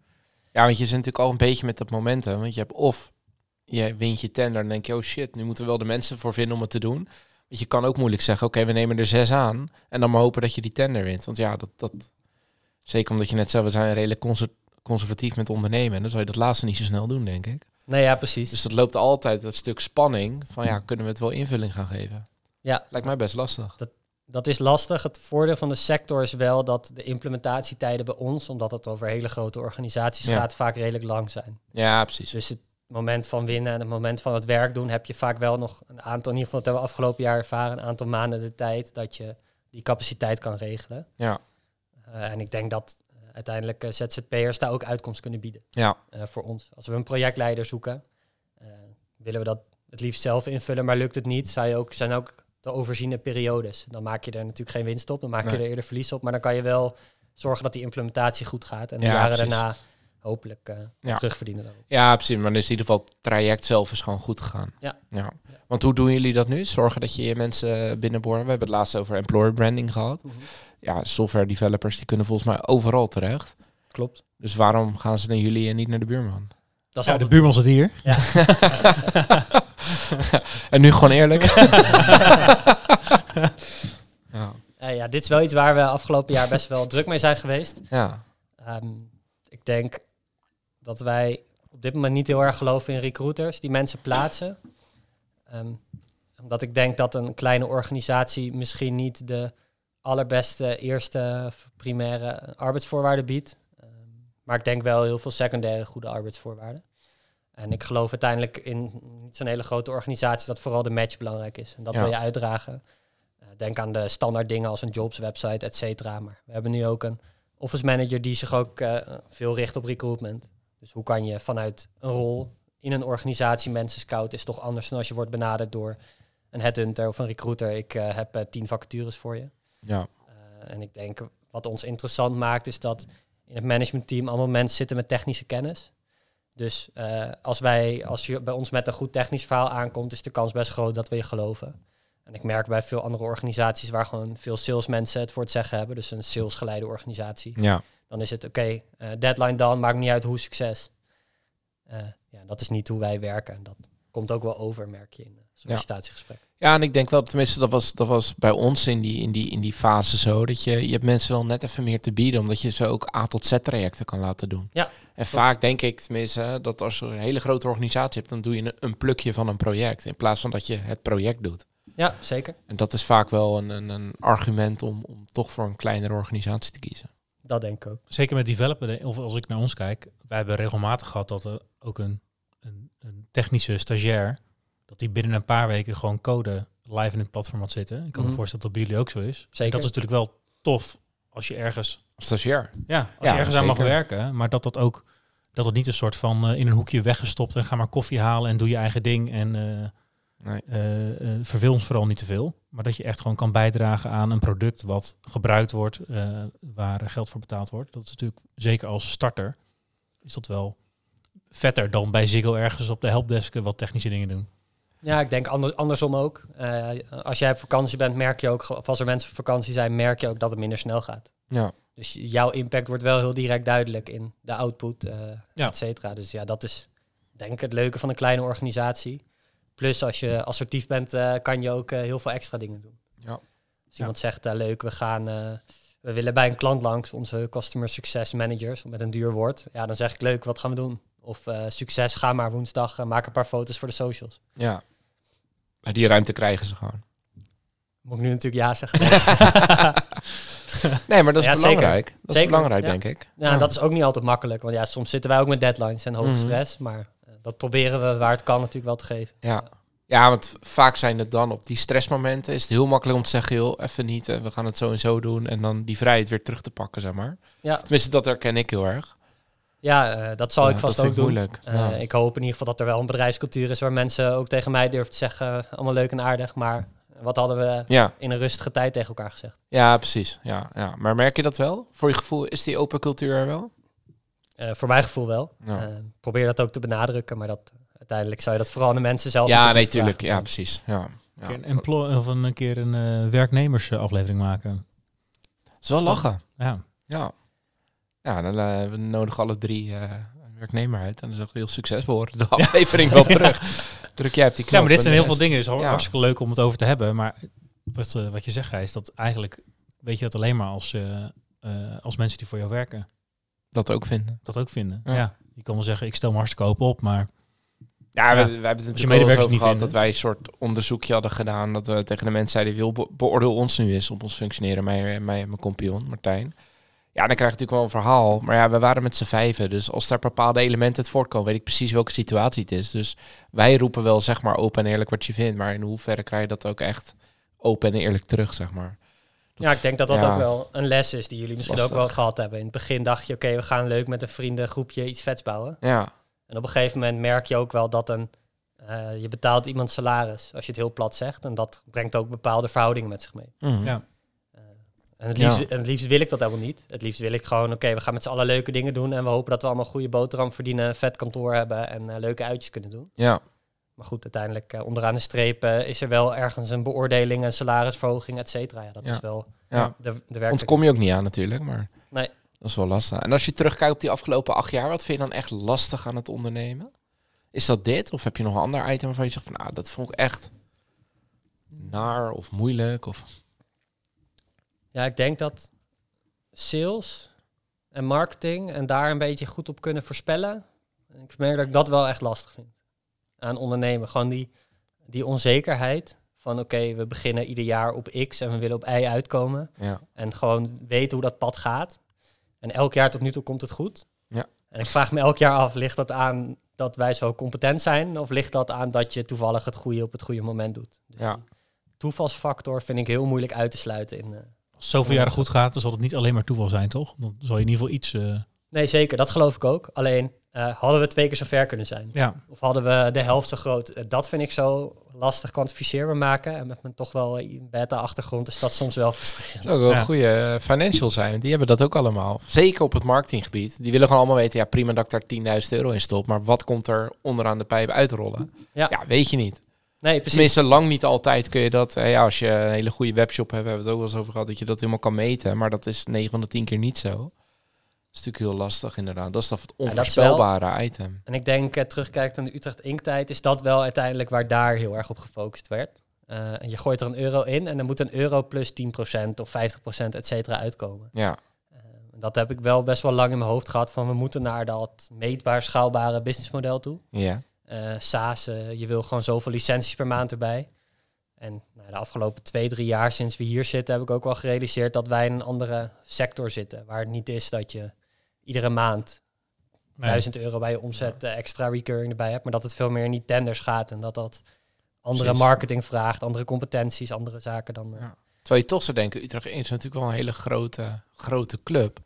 Ja, want je zit natuurlijk al een beetje met dat momentum. Want je hebt of je wint je tender en denk je, oh shit, nu moeten we wel de mensen voor vinden om het te doen. Je kan ook moeilijk zeggen, oké, we nemen er zes aan. En dan maar hopen dat je die tender wint. Want ja, dat, dat zeker omdat je net zei, we zijn redelijk conser- conservatief met ondernemen. En dan zou je dat laatste niet zo snel doen, denk ik. Nee, ja, precies. Dus dat loopt altijd dat stuk spanning van ja, kunnen we het wel invulling gaan geven? Ja. Lijkt mij best lastig. Dat is lastig. Het voordeel van de sector is wel dat de implementatietijden bij ons, omdat het over hele grote organisaties Ja. gaat, vaak redelijk lang zijn. Ja, precies. Dus het moment van winnen en het moment van het werk doen heb je vaak wel nog een aantal, in ieder geval dat hebben we afgelopen jaar ervaren, een aantal maanden de tijd dat je die capaciteit kan regelen. Ja, Eh, en ik denk dat eh, uiteindelijk eh, ZZP'ers daar ook uitkomst kunnen bieden ja, voor ons. Als we een projectleider zoeken, willen we dat het liefst zelf invullen, maar lukt het niet, zou je ook, zijn ook te overziene periodes. Dan maak je er natuurlijk geen winst op, dan maak je er eerder verlies op, maar dan kan je wel zorgen dat die implementatie goed gaat en de Ja, jaren precies. daarna hopelijk eh, Ja. terugverdienen daarop. ja, precies. Maar dan is in ieder geval het traject zelf is gewoon goed gegaan. Ja. ja. Want hoe doen jullie dat nu? Zorgen dat je je mensen binnenboren. We hebben het laatst over employer branding gehad. Ja, software developers die kunnen volgens mij overal terecht. Klopt. Dus waarom gaan ze naar jullie en niet naar de buurman? Dat is Ja, de buurman zit hier. En nu gewoon eerlijk. ja. Eh, ja, dit is wel iets waar we afgelopen jaar best wel druk mee zijn geweest. ja, Ehm, ik denk dat wij op dit moment niet heel erg geloven in recruiters die mensen plaatsen. Ehm, omdat ik denk dat een kleine organisatie misschien niet de allerbeste eerste primaire arbeidsvoorwaarden biedt. Ehm, maar ik denk wel heel veel secundaire goede arbeidsvoorwaarden. En ik geloof uiteindelijk in niet zo'n hele grote organisatie dat vooral de match belangrijk is. En dat Ja. wil je uitdragen. Eh, denk aan de standaard dingen als een jobs website, et cetera. Maar we hebben nu ook een office manager die zich ook eh, veel richt op recruitment. Dus hoe kan je vanuit een rol in een organisatie mensen scouten is toch anders dan als je wordt benaderd door een headhunter of een recruiter. Ik eh, heb eh, tien vacatures voor je. ja, Eh, en ik denk wat ons interessant maakt is dat in het managementteam allemaal mensen zitten met technische kennis. Dus als, wij, als je bij ons met een goed technisch verhaal aankomt, is de kans best groot dat we je geloven. En ik merk bij veel andere organisaties waar gewoon veel salesmensen het voor het zeggen hebben, dus een salesgeleide organisatie, ja. Dan is het oké, eh, deadline dan, maakt niet uit hoe succes. Eh, ja, dat is niet hoe wij werken. Dat komt ook wel over, merk je in een sollicitatiegesprek. Ja, en ik denk wel, tenminste, dat was, dat was bij ons in die, in, die, in die fase zo. Dat je, je hebt mensen wel net even meer te bieden, omdat je ze ook A tot Z trajecten kan laten doen. Ja, En vaak denk ik tenminste, dat als je een hele grote organisatie hebt, dan doe je een, een plukje van een project. In plaats van dat je het project doet. Ja, zeker. En dat is vaak wel een, een, een argument om, om toch voor een kleinere organisatie te kiezen. Dat denk ik ook. Zeker met developer, of als ik naar ons kijk, wij hebben regelmatig gehad dat er ook een, een, een technische stagiair, dat die binnen een paar weken gewoon code live in het platform had zitten. Ik kan me Mhm. voorstellen dat bij jullie ook zo is. En Zeker. dat is natuurlijk wel tof als je ergens, Stagiair. ja, als Ja, je ergens aan mag werken, maar dat dat ook, dat het niet een soort van eh, in een hoekje weggestopt en ga maar koffie halen en doe je eigen ding en eh Nee. eh, eh, verveel ons vooral niet te veel. Maar dat je echt gewoon kan bijdragen aan een product wat gebruikt wordt, eh, waar geld voor betaald wordt. Dat is natuurlijk zeker als starter is dat wel vetter dan bij Ziggo ergens op de helpdesk wat technische dingen doen. Ja, ik denk ander, andersom ook. Eh, als jij op vakantie bent, merk je ook, of als er mensen op vakantie zijn, merk je ook dat het minder snel gaat. Ja. Dus jouw impact wordt wel heel direct duidelijk in de output, eh Ja. et cetera. Dus ja, dat is denk ik het leuke van een kleine organisatie. Plus als je assertief bent, eh, kan je ook eh, heel veel extra dingen doen. Ja. Als iemand zegt, eh, leuk, we gaan, we willen bij een klant langs, onze customer success managers, met een duur woord. Ja, dan zeg ik, leuk, wat gaan we doen? Of succes, ga maar woensdag, maak een paar foto's voor de socials. ja. Maar die ruimte krijgen ze gewoon. Moet ik nu natuurlijk ja zeggen. Nee, maar dat is Ja, zeker. belangrijk. Dat is Zeker, belangrijk, ja. denk ik. Ja, dat is ook niet altijd makkelijk. Want ja, soms zitten wij ook met deadlines en hoge Mhm. stress. Maar dat proberen we waar het kan natuurlijk wel te geven. Ja. ja, want vaak zijn het dan op die stressmomenten... is het heel makkelijk om te zeggen... joh, even niet, eh, we gaan het zo en zo doen... en dan die vrijheid weer terug te pakken, zeg maar. Ja, Tenminste, dat herken ik heel erg. ja eh, dat zal Ja, ik vast dat ook vind doen. ik moeilijk. Eh, ja. Ik hoop in ieder geval dat er wel een bedrijfscultuur is waar mensen ook tegen mij durven te zeggen, eh, allemaal leuk en aardig, maar wat hadden we ja, in een rustige tijd tegen elkaar gezegd? ja, precies. Ja, ja. Maar merk je dat wel? Voor je gevoel is die open cultuur er wel? Eh, voor mijn gevoel wel. Ja. Eh, probeer dat ook te benadrukken, maar dat, uiteindelijk zou je dat vooral aan de mensen zelf Ja, nee, tuurlijk. Ja, precies. Ja. Ja. Een, employ- of een keer een eh, werknemersaflevering maken. Is wel lachen. Ja. Ja. Ja, dan we nodigen alle drie eh, een werknemer uit. En dan zeggen we heel succesvol worden de aflevering wel terug. Druk jij op die knop. ja, maar dit zijn heel veel dingen. Het is Ja. hartstikke leuk om het over te hebben. Maar wat, wat je zegt, is dat eigenlijk weet je dat alleen maar als, eh, eh, als mensen die voor jou werken Dat ook vinden. dat ook vinden. Ja. Ja. Je kan wel zeggen, ik stel me hartstikke open op, maar Ja, Ja. we, we hebben het natuurlijk wel eens medewerkers over niet gehad vinden. dat wij een soort onderzoekje hadden gedaan. Dat we tegen de mensen zeiden, wil be- beoordeel ons nu eens op ons functioneren. Mij, mij, mijn compagnon, Martijn. Ja, dan krijg je natuurlijk wel een verhaal. Maar ja, we waren met z'n vijven. Dus als daar bepaalde elementen uit voortkomen, weet ik precies welke situatie het is. Dus wij roepen wel, zeg maar, open en eerlijk wat je vindt. Maar in hoeverre krijg je dat ook echt open en eerlijk terug, zeg maar. Ja, ik denk dat dat Ja. ook wel een les is die jullie misschien ook wel gehad hebben. In het begin dacht je, oké, we gaan leuk met een vriendengroepje iets vets bouwen. Ja, En op een gegeven moment merk je ook wel dat een, eh, je betaalt iemand salaris, als je het heel plat zegt. En dat brengt ook bepaalde verhoudingen met zich mee. Mhm. Ja. Eh, en, het Ja. liefst, en het liefst wil ik dat helemaal niet. Het liefst wil ik gewoon, oké, we gaan met z'n allen leuke dingen doen. En we hopen dat we allemaal goede boterham verdienen, een vet kantoor hebben en eh, leuke uitjes kunnen doen. ja. Maar goed, uiteindelijk eh, onderaan de streep eh, is er wel ergens een beoordeling, een salarisverhoging, et cetera. Ja, dat Ja. is wel Ja. de, de werkelijkheid. Ontkom je ook niet aan natuurlijk, maar Nee. dat is wel lastig. En als je terugkijkt op die afgelopen acht jaar, wat vind je dan echt lastig aan het ondernemen? Is dat dit? Of heb je nog een ander item waarvan je zegt van, nou, dat vond ik echt naar of moeilijk? Of... Ja, ik denk dat sales en marketing en daar een beetje goed op kunnen voorspellen. Ik merk dat ik dat wel echt lastig vind aan ondernemen. Gewoon die, die onzekerheid van oké, we beginnen ieder jaar op X en we willen op Y uitkomen. Ja. En gewoon weten hoe dat pad gaat. En elk jaar tot nu toe komt het goed. Ja. En ik vraag me elk jaar af, ligt dat aan dat wij zo competent zijn? Of ligt dat aan dat je toevallig het goede op het goede moment doet? Dus Ja. toevalsfactor vind ik heel moeilijk uit te sluiten in... eh, als het zoveel jaren goed gaat, dan zal het niet alleen maar toeval zijn, toch? Dan zal je in ieder geval iets... eh, Nee, zeker. Dat geloof ik ook. Alleen eh, hadden we twee keer zo ver kunnen zijn. ja, Of hadden we de helft zo groot. Eh, dat vind ik zo lastig kwantificeerbaar maken. En met mijn toch wel beta-achtergrond is dat soms wel frustrerend. Dat zou ook wel Ja. goede eh, financial zijn. Die hebben dat ook allemaal. Zeker op het marketinggebied. Die willen gewoon allemaal weten, ja prima dat ik daar 10.000 euro in stop. Maar wat komt er onderaan de pijp uitrollen? Ja. ja weet je niet. Nee, precies. Tenminste, lang niet altijd kun je dat. eh, ja, als je een hele goede webshop hebt, hebben we het ook wel eens over gehad, dat je dat helemaal kan meten. Maar dat is 9 van de 10 keer niet zo. Is natuurlijk heel lastig, inderdaad. Dat is het dat is onvoorspelbare item. En ik denk, eh, terugkijkt naar de Utrecht Inktijd, is dat wel uiteindelijk waar daar heel erg op gefocust werd. Eh, en je gooit er een euro in en dan moet een euro plus 10% of 50% et cetera uitkomen. Ja, Eh, dat heb ik wel best wel lang in mijn hoofd gehad van we moeten naar dat meetbaar schaalbare businessmodel toe. ja, SaaS, je wil gewoon zoveel licenties per maand erbij. En nou, de afgelopen twee, drie jaar sinds we hier zitten, heb ik ook wel gerealiseerd dat wij in een andere sector zitten. Waar het niet is dat je iedere maand Nee. 1000 euro bij je omzet eh, extra recurring erbij hebt. Maar dat het veel meer die tenders gaat en dat dat andere Precies. marketing vraagt, andere competenties, andere zaken dan. eh, Ja. Terwijl je toch zou denken, Utrecht 1 is natuurlijk wel een hele grote, grote club.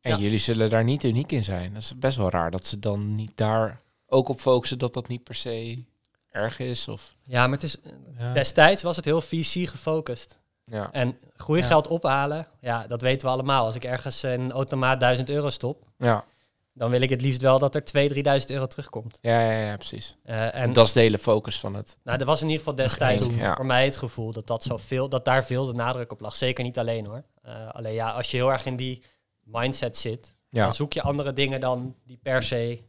En Ja. jullie zullen daar niet uniek in zijn. Dat is best wel raar dat ze dan niet daar ook op focussen dat dat niet per se erg is. Of, Ja, maar het is, Ja. destijds was het heel VC gefocust. Ja. En groeigeld ophalen, ja, dat weten we allemaal. Als ik ergens een automaat 1000 euro stop, Ja. dan wil ik het liefst wel dat er 2.000, 3.000 euro terugkomt. Ja, ja, ja, precies. Eh, en dat is de hele focus van het. nou, er was in ieder geval destijds ja. voor mij het gevoel dat, dat, zo veel, dat daar veel de nadruk op lag. Zeker niet alleen hoor. Eh, alleen ja, als je heel erg in die mindset zit, Ja, dan zoek je andere dingen dan die per se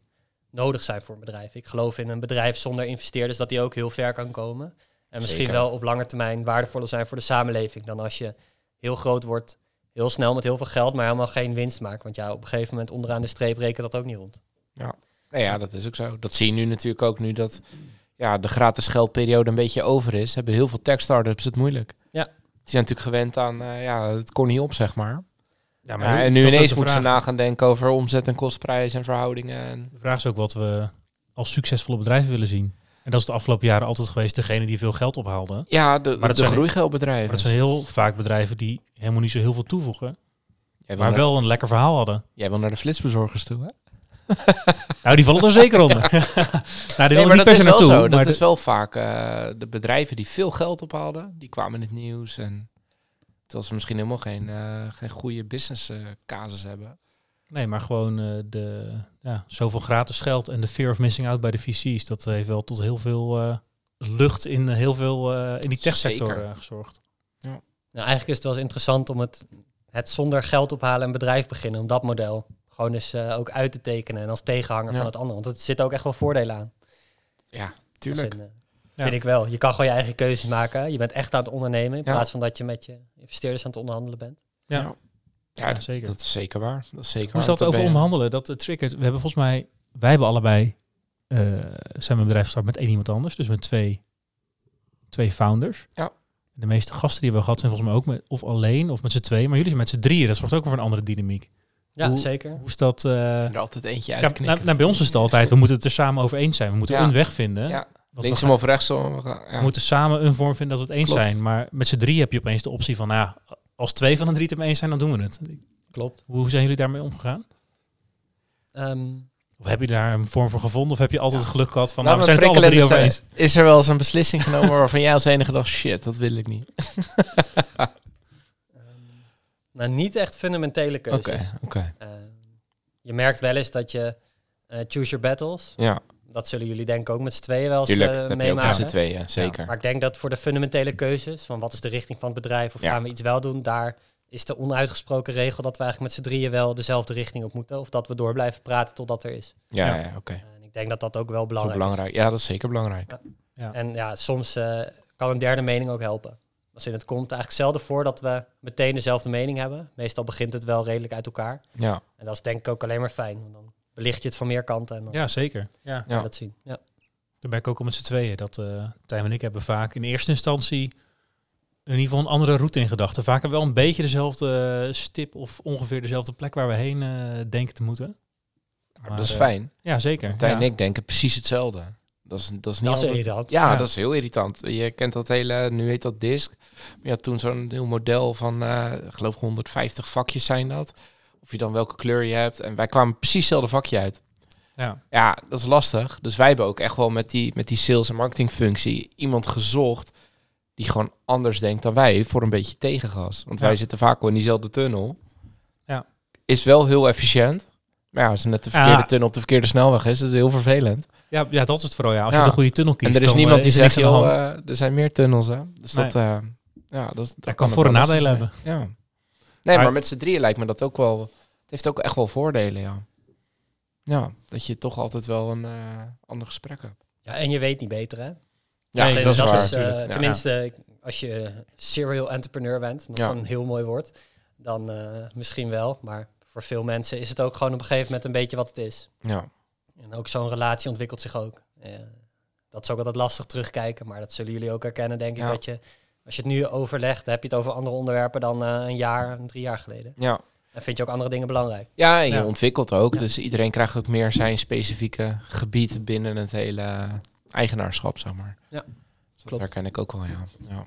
nodig zijn voor een bedrijf. Ik geloof in een bedrijf zonder investeerders dat die ook heel ver kan komen. En misschien Zeker. wel op lange termijn waardevoller zijn voor de samenleving dan als je heel groot wordt, heel snel met heel veel geld, maar helemaal geen winst maakt. Want ja, op een gegeven moment onderaan de streep rekent dat ook niet rond. nou ja, dat is ook zo. Dat zie je nu natuurlijk ook nu dat ja, de gratis geldperiode een beetje over is. Hebben heel veel tech-startups het moeilijk. Ja. Die zijn natuurlijk gewend aan, eh, ja, het kon niet op, zeg maar. Ja, Ja, hoe- en nu ineens moeten ze na gaan denken over omzet en kostprijs en verhoudingen. En, De vraag is ook wat we als succesvolle bedrijven willen zien. En dat is de afgelopen jaren altijd geweest degene die veel geld ophaalden. ja, de, Maar dat de zijn- groeigeldbedrijven. Maar dat zijn heel vaak bedrijven die helemaal niet zo heel veel toevoegen. Maar naar, wel een lekker verhaal hadden. jij wil naar de flitsbezorgers toe, hè? Nou, die vallen er zeker onder. nou, die Nee, willen maar niet dat is wel zo. maar Dat is wel vaak eh, de bedrijven die veel geld ophaalden, die kwamen in het nieuws. En terwijl ze misschien helemaal geen, eh, geen goede business eh, casus hebben. Nee, maar gewoon de, ja, zoveel gratis geld en de fear of missing out bij de VC's. Dat heeft wel tot heel veel eh, lucht in eh, heel veel eh, in die techsector eh, gezorgd. Nou, eigenlijk is het wel eens interessant om het, het zonder geld ophalen een bedrijf beginnen, om dat model gewoon eens eh, ook uit te tekenen en als tegenhanger Ja. van het andere. Want er zitten ook echt wel voordelen aan. Ja, Als tuurlijk. in, Ja. Vind ik wel. Je kan gewoon je eigen keuzes maken. Je bent echt aan het ondernemen in Ja. plaats van dat je met je investeerders aan het onderhandelen bent. Ja. Ja. Ja, Ja, dat, zeker. dat is zeker waar. Dat is zeker Hoe is waar. dat over onderhandelen? Dat uh, triggert. We hebben volgens mij, wij hebben allebei, eh, zijn we een bedrijf gestart met één iemand anders. Dus met twee, twee founders. Ja. De meeste gasten die we hebben gehad zijn volgens mij ook met, of alleen of met z'n tweeën. Maar jullie zijn met z'n drieën. Dat zorgt ook voor een andere dynamiek. Ja, Hoe- zeker. Hoe is dat? eh, Er altijd eentje ja, uitknippen. nou, nou, bij ons is het altijd, we moeten het er samen over eens zijn. We moeten Ja. een weg vinden. Ja, linksom of rechtsom. we gaan- gaan- Ja. we moeten samen een vorm vinden dat we het eens Klopt. zijn. Maar met z'n drieën heb je opeens de optie van, nou, ja, als twee van de drie het mee eens zijn, dan doen we het. Klopt. Hoe zijn jullie daarmee omgegaan? Ehm, Of heb je daar een vorm voor gevonden? Of heb je altijd het geluk gehad van, nou, we zijn het alle drie is over er- eens? Is er wel eens een beslissing genomen waarvan jij als enige dacht, shit, dat wil ik niet. nou, niet echt fundamentele Oké, keuzes. oké. Ehm, je merkt wel eens dat je eh, choose your battles. Ja, Dat zullen jullie denk ik ook met z'n tweeën wel eens tuurlijk. je ook met meemaken. z'n tweeën, zeker. Maar ik denk dat voor de fundamentele keuzes, van wat is de richting van het bedrijf of Ja. gaan we iets wel doen, daar is de onuitgesproken regel dat we eigenlijk met z'n drieën wel dezelfde richting op moeten. Of dat we door blijven praten totdat er is. Ja, Ja. ja, oké. En ik denk dat dat ook wel Dat is belangrijk, belangrijk. Ja, dat is zeker belangrijk. En ja, soms eh, kan een derde mening ook helpen. Als in het komt eigenlijk zelden voor dat we meteen dezelfde mening hebben. Meestal begint het wel redelijk uit elkaar. Ja, En dat is denk ik ook alleen maar fijn. Want dan belicht je het van meer kanten en dan Ja, zeker. Ja. kan je Ja. dat zien. Ja. Daar ben ik ook al met z'n tweeën. Dat eh Tijm en ik hebben vaak in eerste instantie in ieder geval een andere route in gedachten. Vaak wel een beetje dezelfde stip of ongeveer dezelfde plek waar we heen eh, denken te moeten. maar Maar, dat is eh, fijn. Ja, zeker. Ja. en ik denken precies hetzelfde. Dat is, dat is niet Dat is altijd- irritant. Ja, Ja. dat is heel irritant. Je kent dat hele, nu heet dat disk. Maar ja, toen zo'n heel model van, eh, ik geloof 150 vakjes zijn dat. Of je dan welke kleur je hebt. En wij kwamen precies hetzelfde vakje uit. Ja. Ja, dat is lastig. Dus wij hebben ook echt wel met die, met die sales- en marketingfunctie iemand gezocht die gewoon anders denkt dan wij voor een beetje tegengas. Want Ja. wij zitten vaak wel in diezelfde tunnel. Ja. Is wel heel efficiënt. Maar ja, als het net de verkeerde Ja. tunnel op de verkeerde snelweg is, is het heel vervelend. Ja, ja, dat is het vooral. Ja. Als Ja. je de goede tunnel kiest, en er is niemand eh, die zegt, joh, eh, er zijn meer tunnels, hè. Dus Nee. dat, eh, ja, dat, is- dat kan voor- en wel lastig nadelen zijn. Ja. Nee, Maar- met z'n drieën lijkt me dat ook wel... Het heeft ook echt wel voordelen, ja. Ja, dat je toch altijd wel een eh, ander gesprek hebt. Ja, en je weet niet beter, hè? Ja, Nee, dat is dat waar. is, eh, tenminste, als je serial entrepreneur bent, Ja. een heel mooi woord, dan eh, misschien wel. Maar voor veel mensen is het ook gewoon op een gegeven moment een beetje wat het is. Ja, En ook zo'n relatie ontwikkelt zich ook. Dat is ook altijd lastig terugkijken, maar dat zullen jullie ook herkennen, denk ik. Ja. Dat je, als je het nu overlegt, heb je het over andere onderwerpen dan eh, een jaar, drie jaar geleden. Ja. En vind je ook andere dingen belangrijk. Ja, en je Ja. ontwikkelt ook. Ja. Dus iedereen krijgt ook meer zijn specifieke gebied binnen het hele eigenaarschap, zeg maar. Ja, Dus dat klopt. herken ik ook wel, ja. ja.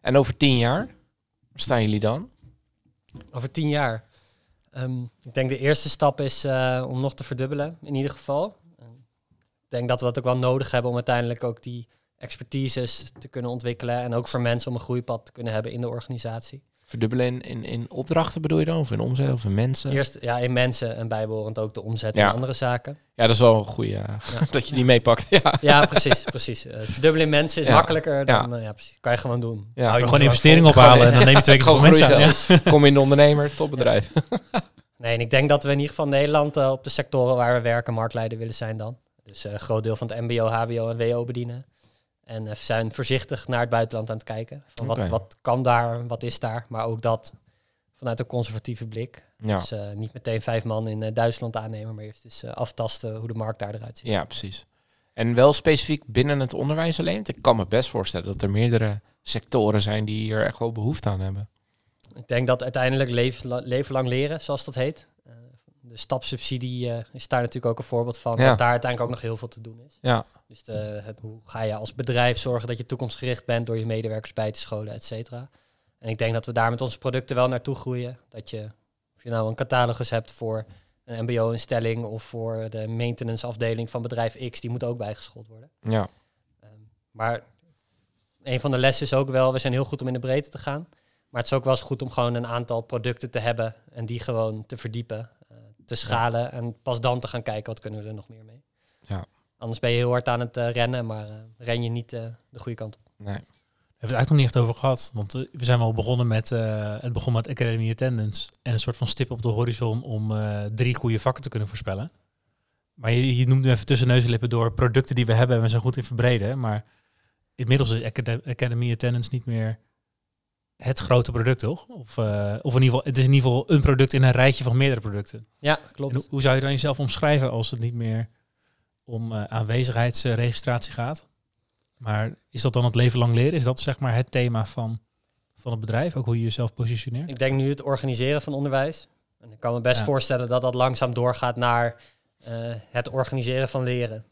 En over tien jaar, waar staan jullie dan? Over tien jaar. Ehm, ik denk de eerste stap is eh, om nog te verdubbelen, in ieder geval. Ik denk dat we dat ook wel nodig hebben om uiteindelijk ook die expertises te kunnen ontwikkelen. En ook voor mensen om een groeipad te kunnen hebben in de organisatie. Verdubbelen in, in, in opdrachten bedoel je dan? Of in omzet of in mensen? Eerst ja, in mensen en bijbehorend ook de omzet Ja. en andere zaken. Ja, dat is wel een goede dat je die meepakt. Ja. Ja, precies. precies. Eh, Het verdubbelen in mensen is Ja. makkelijker dan... Ja. eh, Ja. precies. Kan je gewoon doen. Ja. Hou je Gewoon investeringen ophalen en dan neem je twee keer mensen groeien aan. Ja. Kom in de ondernemer, topbedrijf. Nee, en ik denk dat we in ieder geval Nederland eh, op de sectoren waar we werken marktleider willen zijn dan. Dus eh, een groot deel van het mbo, hbo en wo bedienen. En we zijn voorzichtig naar het buitenland aan het kijken. Van wat, wat kan daar, wat is daar. Maar ook dat vanuit een conservatieve blik. Ja. Dus eh, niet meteen vijf man in eh, Duitsland aannemen, maar eerst eens eh, aftasten hoe de markt daar eruit ziet. ja, precies. En wel specifiek binnen het onderwijs alleen. Want Ik kan me best voorstellen dat er meerdere sectoren zijn die hier echt wel behoefte aan hebben. Ik denk dat uiteindelijk levensla- leven lang leren, zoals dat heet. De stapsubsidie eh, is daar natuurlijk ook een voorbeeld van. Ja. Dat daar uiteindelijk ook nog heel veel te doen is. Ja, Dus de, het, hoe ga je als bedrijf zorgen dat je toekomstgericht bent door je medewerkers bij te scholen, et cetera. En ik denk dat we daar met onze producten wel naartoe groeien. Dat je, of je nou een catalogus hebt voor een mbo-instelling of voor de maintenance afdeling van bedrijf X, die moet ook bijgeschoold worden. ja, Ehm, maar een van de lessen is ook wel, we zijn heel goed om in de breedte te gaan. Maar het is ook wel eens goed om gewoon een aantal producten te hebben en die gewoon te verdiepen, te schalen en pas dan te gaan kijken wat kunnen we er nog meer mee. Ja. Anders ben je heel hard aan het eh, rennen, maar eh, ren je niet eh, de goede kant op. nee. We hebben het eigenlijk nog niet echt over gehad. Want we zijn wel begonnen met, eh, het begon met Academy Attendance. En een soort van stip op de horizon om eh, drie goede vakken te kunnen voorspellen. Maar je, je noemde even tussen neus en lippen door producten die we hebben en we zijn goed in verbreden. Maar inmiddels is Acad- Academy Attendance niet meer het grote product, toch? Of, eh, of in ieder geval, het is in ieder geval een product in een rijtje van meerdere producten. Ja, klopt. hoe, hoe zou je dan jezelf omschrijven als het niet meer om eh, aanwezigheidsregistratie gaat? Maar is dat dan het leven lang leren? Is dat zeg maar het thema van, van het bedrijf? Ook hoe je jezelf positioneert? Ik denk nu het organiseren van onderwijs. En ik kan me best Ja. voorstellen dat dat langzaam doorgaat naar eh, het organiseren van leren.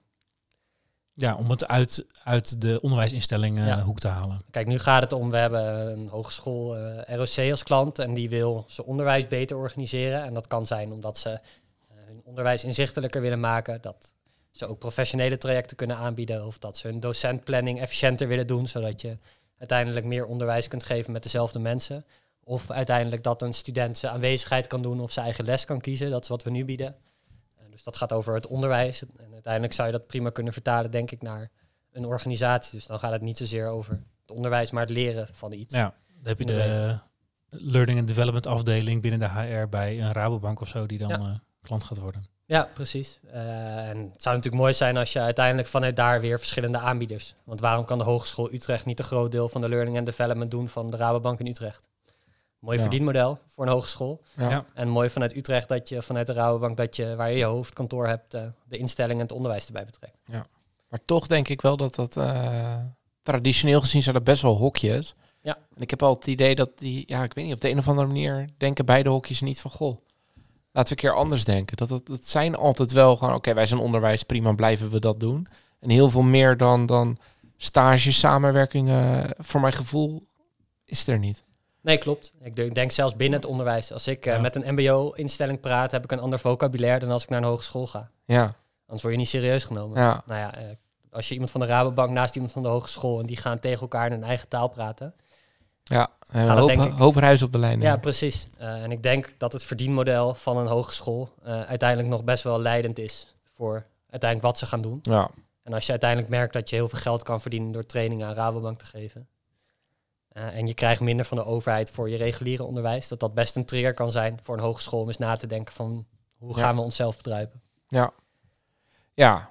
Ja, om het uit, uit de onderwijsinstelling Ja. hoek te halen. Kijk, nu gaat het om, we hebben een hogeschool eh, ROC als klant en die wil zijn onderwijs beter organiseren. En dat kan zijn omdat ze eh, hun onderwijs inzichtelijker willen maken, dat ze ook professionele trajecten kunnen aanbieden of dat ze hun docentplanning efficiënter willen doen, zodat je uiteindelijk meer onderwijs kunt geven met dezelfde mensen. Of uiteindelijk dat een student zijn aanwezigheid kan doen of zijn eigen les kan kiezen. Dat is wat we nu bieden. Dus dat gaat over het onderwijs. En uiteindelijk zou je dat prima kunnen vertalen, denk ik, naar een organisatie. Dus dan gaat het niet zozeer over het onderwijs, maar het leren van iets. Ja, dan heb je de de Learning and Development afdeling binnen de HR bij een Rabobank of zo die dan Ja. eh, klant gaat worden. Ja, precies. Eh, en het zou natuurlijk mooi zijn als je uiteindelijk vanuit daar weer verschillende aanbieders. Want waarom kan de Hogeschool Utrecht niet een groot deel van de learning and development doen van de Rabobank in Utrecht? Mooi Ja. verdienmodel voor een hogeschool. Ja. Ja. En mooi vanuit Utrecht dat je vanuit de Rabobank dat je waar je je hoofdkantoor hebt, eh, de instellingen en het onderwijs erbij betrekt. Maar toch denk ik wel dat dat eh, traditioneel gezien zijn dat best wel hokjes. Ja. En ik heb al het idee dat die, ja, ik weet niet, op de een of andere manier denken beide hokjes niet van goh. Laten we een keer anders denken. Dat, dat, dat zijn altijd wel gewoon, oké, wij zijn onderwijs, prima, blijven we dat doen. En heel veel meer dan, dan stages, samenwerkingen, voor mijn gevoel, is er niet. Nee, klopt. Ik denk, zelfs binnen het onderwijs. Als ik eh, met een mbo-instelling praat, heb ik een ander vocabulaire dan als ik naar een hogeschool ga. Ja, Anders word je niet serieus genomen. ja, Nou ja, eh, als je iemand van de Rabobank naast iemand van de hogeschool en die gaan tegen elkaar in hun eigen taal praten. ja. Een hoop, ik. hoop ruis op de lijn. Ja, precies. Eh, en ik denk dat het verdienmodel van een hogeschool uiteindelijk nog best wel leidend is voor uiteindelijk wat ze gaan doen. ja. En als je uiteindelijk merkt dat je heel veel geld kan verdienen door trainingen aan Rabobank te geven. Eh, en je krijgt minder van de overheid voor je reguliere onderwijs. Dat dat best een trigger kan zijn voor een hogeschool om eens na te denken van hoe Ja. gaan we onszelf bedruipen. Ja. Ja.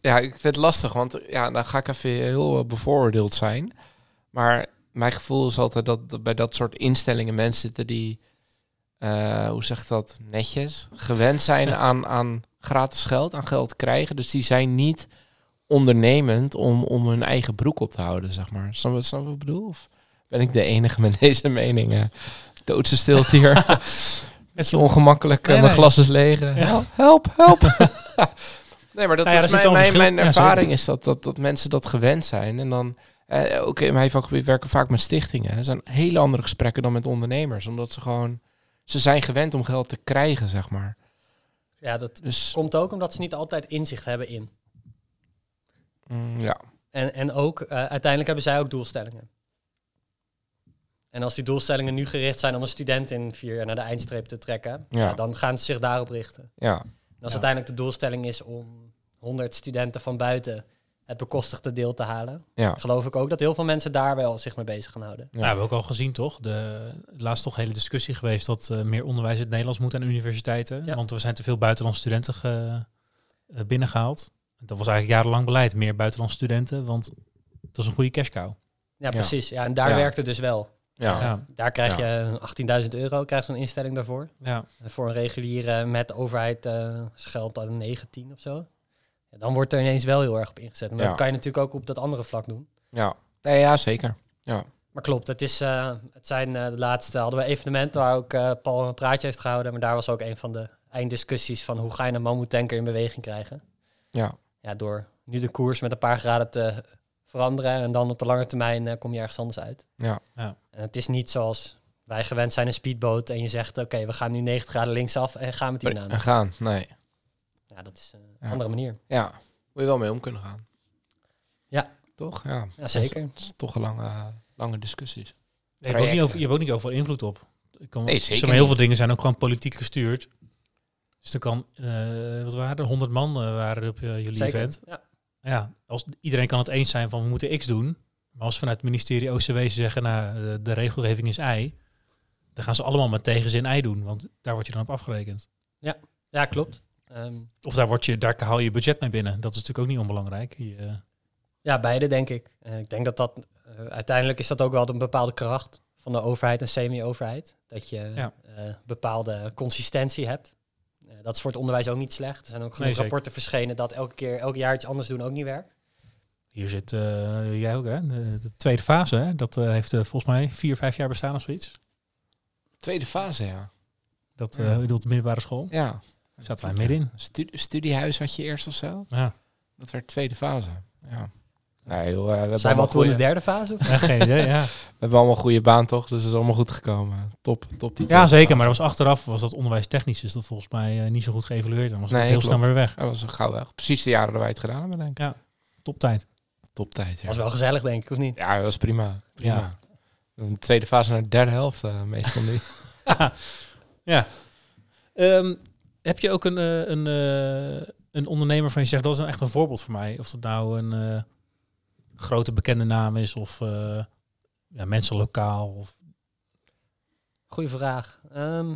Ja, ik vind het lastig, want ja, dan ga ik even heel eh, bevooroordeeld zijn. Maar mijn gevoel is altijd dat, dat bij dat soort instellingen mensen zitten die, eh, hoe zeg ik dat, netjes, gewend zijn aan, aan gratis geld, aan geld krijgen. Dus die zijn niet ondernemend om, om hun eigen broek op te houden, zeg maar. Snap je wat ik bedoel? Of ben ik de enige met deze mening? eh? Doodse stilte hier. Beetje ongemakkelijk. eh, Nee, mijn nee. glas is leeg. eh. Ja. Help, help, help. nee, maar dat Nou ja, is mijn, mijn, mijn. Ja, ervaring is dat, dat, dat mensen dat gewend zijn. En dan, eh, ook in mijn vakgebied werken vaak met stichtingen. Er zijn hele andere gesprekken dan met ondernemers. Omdat ze gewoon, ze zijn gewend om geld te krijgen, zeg maar. Ja, dat Dus komt ook omdat ze niet altijd inzicht hebben in. Mm, ja, En, en ook, eh, uiteindelijk hebben zij ook doelstellingen. En als die doelstellingen nu gericht zijn om een student in vier jaar naar de eindstreep te trekken, Ja. ja, dan gaan ze zich daarop richten. ja, En als uiteindelijk de doelstelling is om 100 studenten van buiten het bekostigde deel te halen, ja. geloof ik ook dat heel veel mensen daar wel zich mee bezig gaan houden. Ja. Nou, we hebben ook al gezien, toch? De laatst toch hele discussie geweest dat eh, meer onderwijs in het Nederlands moet aan universiteiten. Ja. Want er zijn te veel buitenlandse studenten ge, eh, binnengehaald. Dat was eigenlijk jarenlang beleid, meer buitenlandse studenten, want dat is een goede cash cow. Ja, precies. Ja, en daar Ja. werkt het dus wel. Ja. Ja. Daar krijg Ja. je 18.000 euro, krijgt zo'n instelling daarvoor. Ja, En voor een reguliere met de overheid eh geldt dat een 19 of zo. Ja, dan wordt er ineens wel heel erg op ingezet. Maar Ja. dat kan je natuurlijk ook op dat andere vlak doen. Ja, nee, ja zeker. Ja. Maar klopt, het, is, eh, het zijn eh, de laatste, hadden we evenementen waar ook eh, Paul een praatje heeft gehouden. Maar daar was ook een van de einddiscussies van hoe ga je een mammoetanker in beweging krijgen. Ja. Ja, door nu de koers met een paar graden te veranderen en dan op de lange termijn eh, kom je ergens anders uit. Ja. Ja. En het is niet zoals wij gewend zijn een speedboot en je zegt oké, we gaan nu 90 graden linksaf en gaan met die En naam. gaan, nee. Ja, dat is een Ja. andere manier. Ja, moet je wel mee om kunnen gaan. Ja. Toch? Ja, Ja, zeker. Het is toch een lange, lange discussies. je, hebt ook niet over, je hebt ook niet overal invloed op. Ik kan, Nee, zeg zeker maar, heel niet. veel dingen zijn ook gewoon politiek gestuurd. Dus er kan, eh, wat waren er, 100 man eh, waren er op eh, jullie Zeker. event. Ja. Ja, als, iedereen kan het eens zijn van we moeten X doen. Maar als vanuit het ministerie OCW ze zeggen, nou, de, de regelgeving is Y. Dan gaan ze allemaal met tegenzin Y doen, want daar word je dan op afgerekend. ja, klopt. Ehm, Of daar, word je, daar haal je je budget mee binnen. Dat is natuurlijk ook niet onbelangrijk. Je, ja, beide denk ik. Ik denk dat dat uiteindelijk is dat ook wel een bepaalde kracht van de overheid en semi-overheid. Dat je Ja. bepaalde consistentie hebt. Dat is voor het onderwijs ook niet slecht. Er zijn ook genoeg Nee, rapporten verschenen dat elke keer, elk jaar iets anders doen ook niet werkt. hier zit eh, jij ook, hè? De, de tweede fase, hè? Dat eh, heeft eh, volgens mij vier, vijf jaar bestaan of zoiets. Tweede fase, ja. Dat Ja. eh bedoelt de middelbare school. Ja. Zaten wij middenin. Stu- studiehuis had je eerst of zo? Ja. Dat werd tweede fase. Ja. Nee, joh, we, hebben Zijn we allemaal al toe in de derde fase? of? Ja, geen idee, ja. we hebben allemaal een goede baan, toch? Dus het is allemaal goed gekomen. Top, top die ja, zeker. Maar dat was achteraf, was dat onderwijstechnisch, is dat volgens mij eh, niet zo goed geëvalueerd. Dan was het Nee, heel klopt. snel weer weg. Dat was gauw weg. Precies de jaren dat wij het gedaan hebben, denk ik. Toptijd. Top tijd, ja. was wel gezellig, denk ik, of niet? Ja, dat was prima. prima. Ja. Een tweede fase naar de derde helft eh, meestal nu. ja. Ehm, heb je ook een, eh, een, eh, een ondernemer van je zegt, dat is nou echt een voorbeeld voor mij. Of dat nou een eh, grote bekende naam is of eh, ja, mensen lokaal. Of, Goeie vraag. Ehm,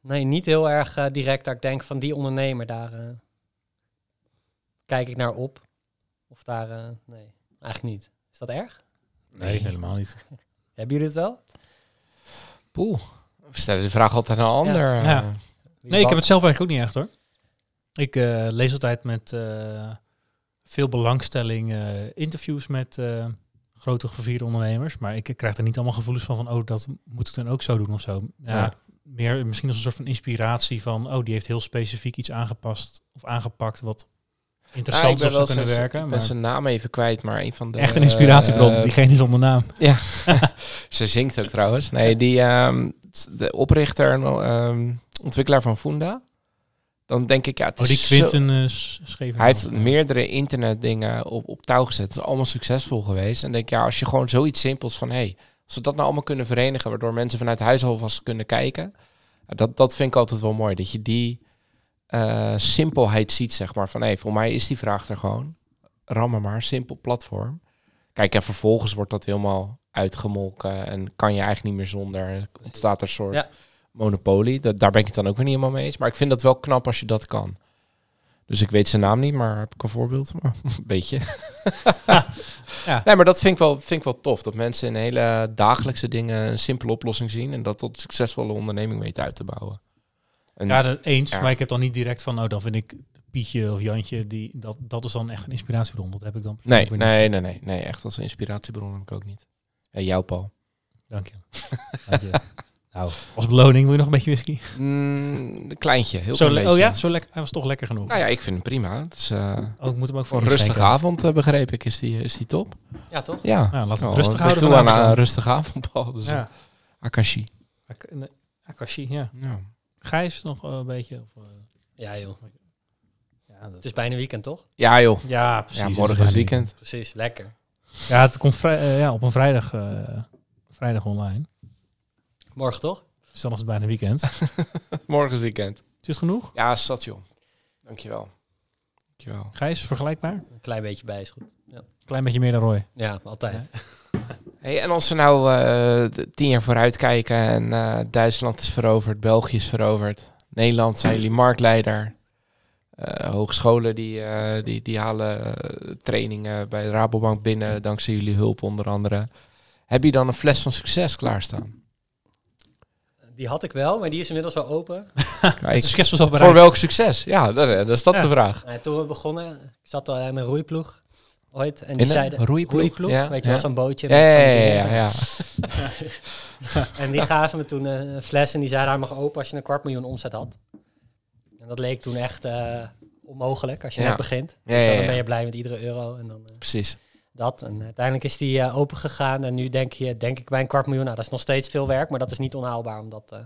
nee, niet heel erg eh, direct dat ik denk van die ondernemer, daar eh, kijk ik naar op. Of daar, eh, nee, eigenlijk niet. Is dat erg? nee, helemaal niet. Hebben jullie het wel? Poeh. We stellen de vraag altijd aan een ander. Ja. Nee, ik heb het zelf eigenlijk ook niet echt hoor. Ik eh, lees altijd met eh, veel belangstelling eh, interviews met eh, grote gevierde ondernemers. Maar ik krijg er niet allemaal gevoelens van van, oh, dat moet ik dan ook zo doen of zo. Ja, Ja. Meer misschien als een soort van inspiratie van, oh, die heeft heel specifiek iets aangepast of aangepakt wat Ja, interessant zou kunnen werken. Ik ben Maar zijn naam even kwijt, maar een van de... echt een inspiratiebron, eh, diegene zonder naam. Ze zingt ook trouwens. Nee, die ehm, de oprichter en ehm, ontwikkelaar van Funda. Dan denk ik, ja, het Oh, die Quinten eh, schreef Hij heeft meerdere internetdingen op, op touw gezet. Het is allemaal succesvol geweest. En denk, ja, als je gewoon zoiets simpels van... hey, als we dat nou allemaal kunnen verenigen... waardoor mensen vanuit huis alvast kunnen kijken... ja, dat, dat vind ik altijd wel mooi. Dat je die eh, simpelheid ziet, zeg maar. Van, hé, hey, voor mij is die vraag er gewoon. Rammen maar, simpel platform. Kijk, en vervolgens wordt dat helemaal uitgemolken... en kan je eigenlijk niet meer zonder. Ontstaat er soort Ja. Monopolie. Dat, daar ben ik het dan ook weer niet helemaal mee eens. Maar ik vind dat wel knap als je dat kan. Dus ik weet zijn naam niet, maar heb ik een voorbeeld? Maar een beetje. Ja. Nee, maar dat vind ik, wel, vind ik wel tof. Dat mensen in hele dagelijkse dingen een simpele oplossing zien. En dat tot een succesvolle onderneming weet uit te bouwen. En, Ja, dat eens. Ja. Maar ik heb dan niet direct van, oh, dan vind ik Pietje of Jantje, die, dat, dat is dan echt een inspiratiebron. Dat heb ik dan Nee, niet. nee, nee, nee, nee. Echt als inspiratiebron heb ik ook niet. Ja, jou, Paul. Dank je. Dank je. Nou, als beloning wil je nog een beetje whisky? Mm, een kleintje, heel Zo klein oh ja, zo lekker. Hij was toch lekker genoeg. Nou ja, ik vind hem prima. Het is eh, Oh, ik moet hem ook voor een rustige avond, eh, begreep ik, is die, is die top. Ja, toch? Ja. Nou, laten we het Oh, rustig houden. toe aan vanavond een dan. rustige avond, Paul. Dus, Ja. ja. Akashi. Ak- Akashi, ja. Ja. Gijs nog eh, een beetje? Of, eh, Ja, joh. ja, dat- Het is bijna weekend, toch? ja, joh. ja, precies. Ja, morgen is weekend. Precies, lekker. Ja, het komt vrij, eh, ja, op een vrijdag, eh, vrijdag online. Morgen toch? Dus dan is het bijna weekend. is Morgen is weekend. het genoeg? Ja, zat joh. Dankjewel. Dankjewel. Gijs, vergelijkbaar? Een klein beetje bij is goed. Klein beetje meer dan Roy. Ja, altijd. Hey, en als we nou eh, tien jaar vooruit kijken en eh, Duitsland is veroverd, België is veroverd, Nederland zijn jullie marktleider. Eh, hogescholen die, eh, die, die halen trainingen bij de Rabobank binnen dankzij jullie hulp onder andere. Heb je dan een fles van succes klaarstaan? Die had ik wel, maar die is inmiddels al open. Succes was al voor welk succes? Ja, dat, dat is dat Ja. de vraag. Nou, toen we begonnen, ik zat al aan een roeiploeg ooit. En In die een zeiden... roeiploeg? Ja, weet je ja. wel, zo'n bootje. Ja, met ja, zo'n ja, ja, ja. En die gaven me toen eh, een fles en die zeiden hij mag open als je een kwart miljoen omzet had. En dat leek toen echt eh, onmogelijk als je Ja. net begint. Ja, ja, Zo, ja. Dan ben je blij met iedere euro en dan eh, Precies. Dat. En uiteindelijk is die eh, open gegaan en nu denk je, denk ik bij een kwart miljoen, nou dat is nog steeds veel werk, maar dat is niet onhaalbaar om dat eh,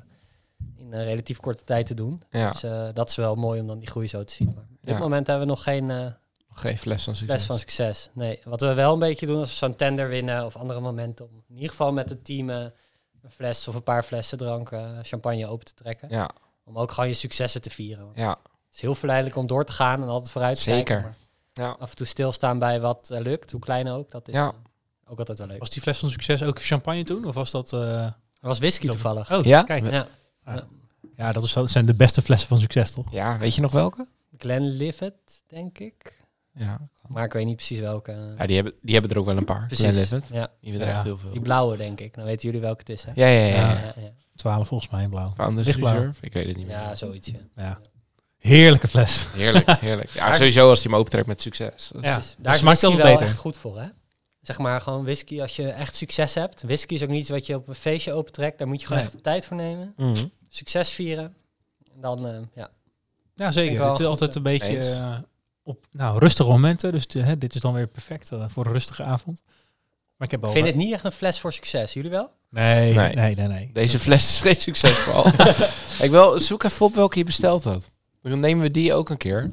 in een relatief korte tijd te doen. Ja, Dus eh, dat is wel mooi om dan die groei zo te zien. Maar op dit Ja. moment hebben we nog geen eh, geen fles van succes. fles van succes. Nee, wat we wel een beetje doen als we zo'n tender winnen of andere momenten om in ieder geval met het team eh, een fles of een paar flessen drank, eh, champagne open te trekken. Ja, Om ook gewoon je successen te vieren. Ja, Het is heel verleidelijk om door te gaan en altijd vooruit te Zeker. kijken. maar ja. af en toe stilstaan bij wat eh, lukt, hoe klein ook. Dat is Ja. eh, ook altijd wel leuk. Was die fles van succes ook champagne toen? Of was dat... eh, Er was whisky toevallig. Oh, Ja? kijk. Ja. Ja, dat, is, dat zijn de beste flessen van succes, toch? Ja, weet je nog welke? Glenlivet, denk ik. Ja, Maar ik weet niet precies welke. ja die, hebben, die hebben er ook wel een paar. precies. Glenlivet. Ja, Die hebben er Ja. echt heel veel. die blauwe, denk ik. Dan weten jullie welke het is, hè? Ja, ja, ja. Ja. ja. ja, ja. 12 volgens mij in blauw. Founders Lichtblauw. Reserve? Ik weet het niet meer. Ja, zoiets. Ja. Heerlijke fles. Heerlijk, heerlijk. Ja, sowieso als hij hem opentrekt met succes. Ja, Precies. dat Daar is smaakt whisky wel beter. echt goed voor, hè? Zeg maar gewoon whisky, als je echt succes hebt. Whisky is ook niet iets wat je op een feestje opentrekt. Daar moet je gewoon Nee. echt tijd voor nemen. Mhm. Succes vieren. En dan, eh, ja. Ja, zeker. Het is altijd eh, een beetje eh, op nou, rustige momenten. Dus hè, dit is dan weer perfect eh, voor een rustige avond. Maar ik heb vind het niet echt een fles voor succes. Jullie wel? Nee, Nee. nee, nee, nee. Deze fles is geen succes, Paul. ik wil, zoek even op welke je besteld had. Dan nemen we die ook een keer.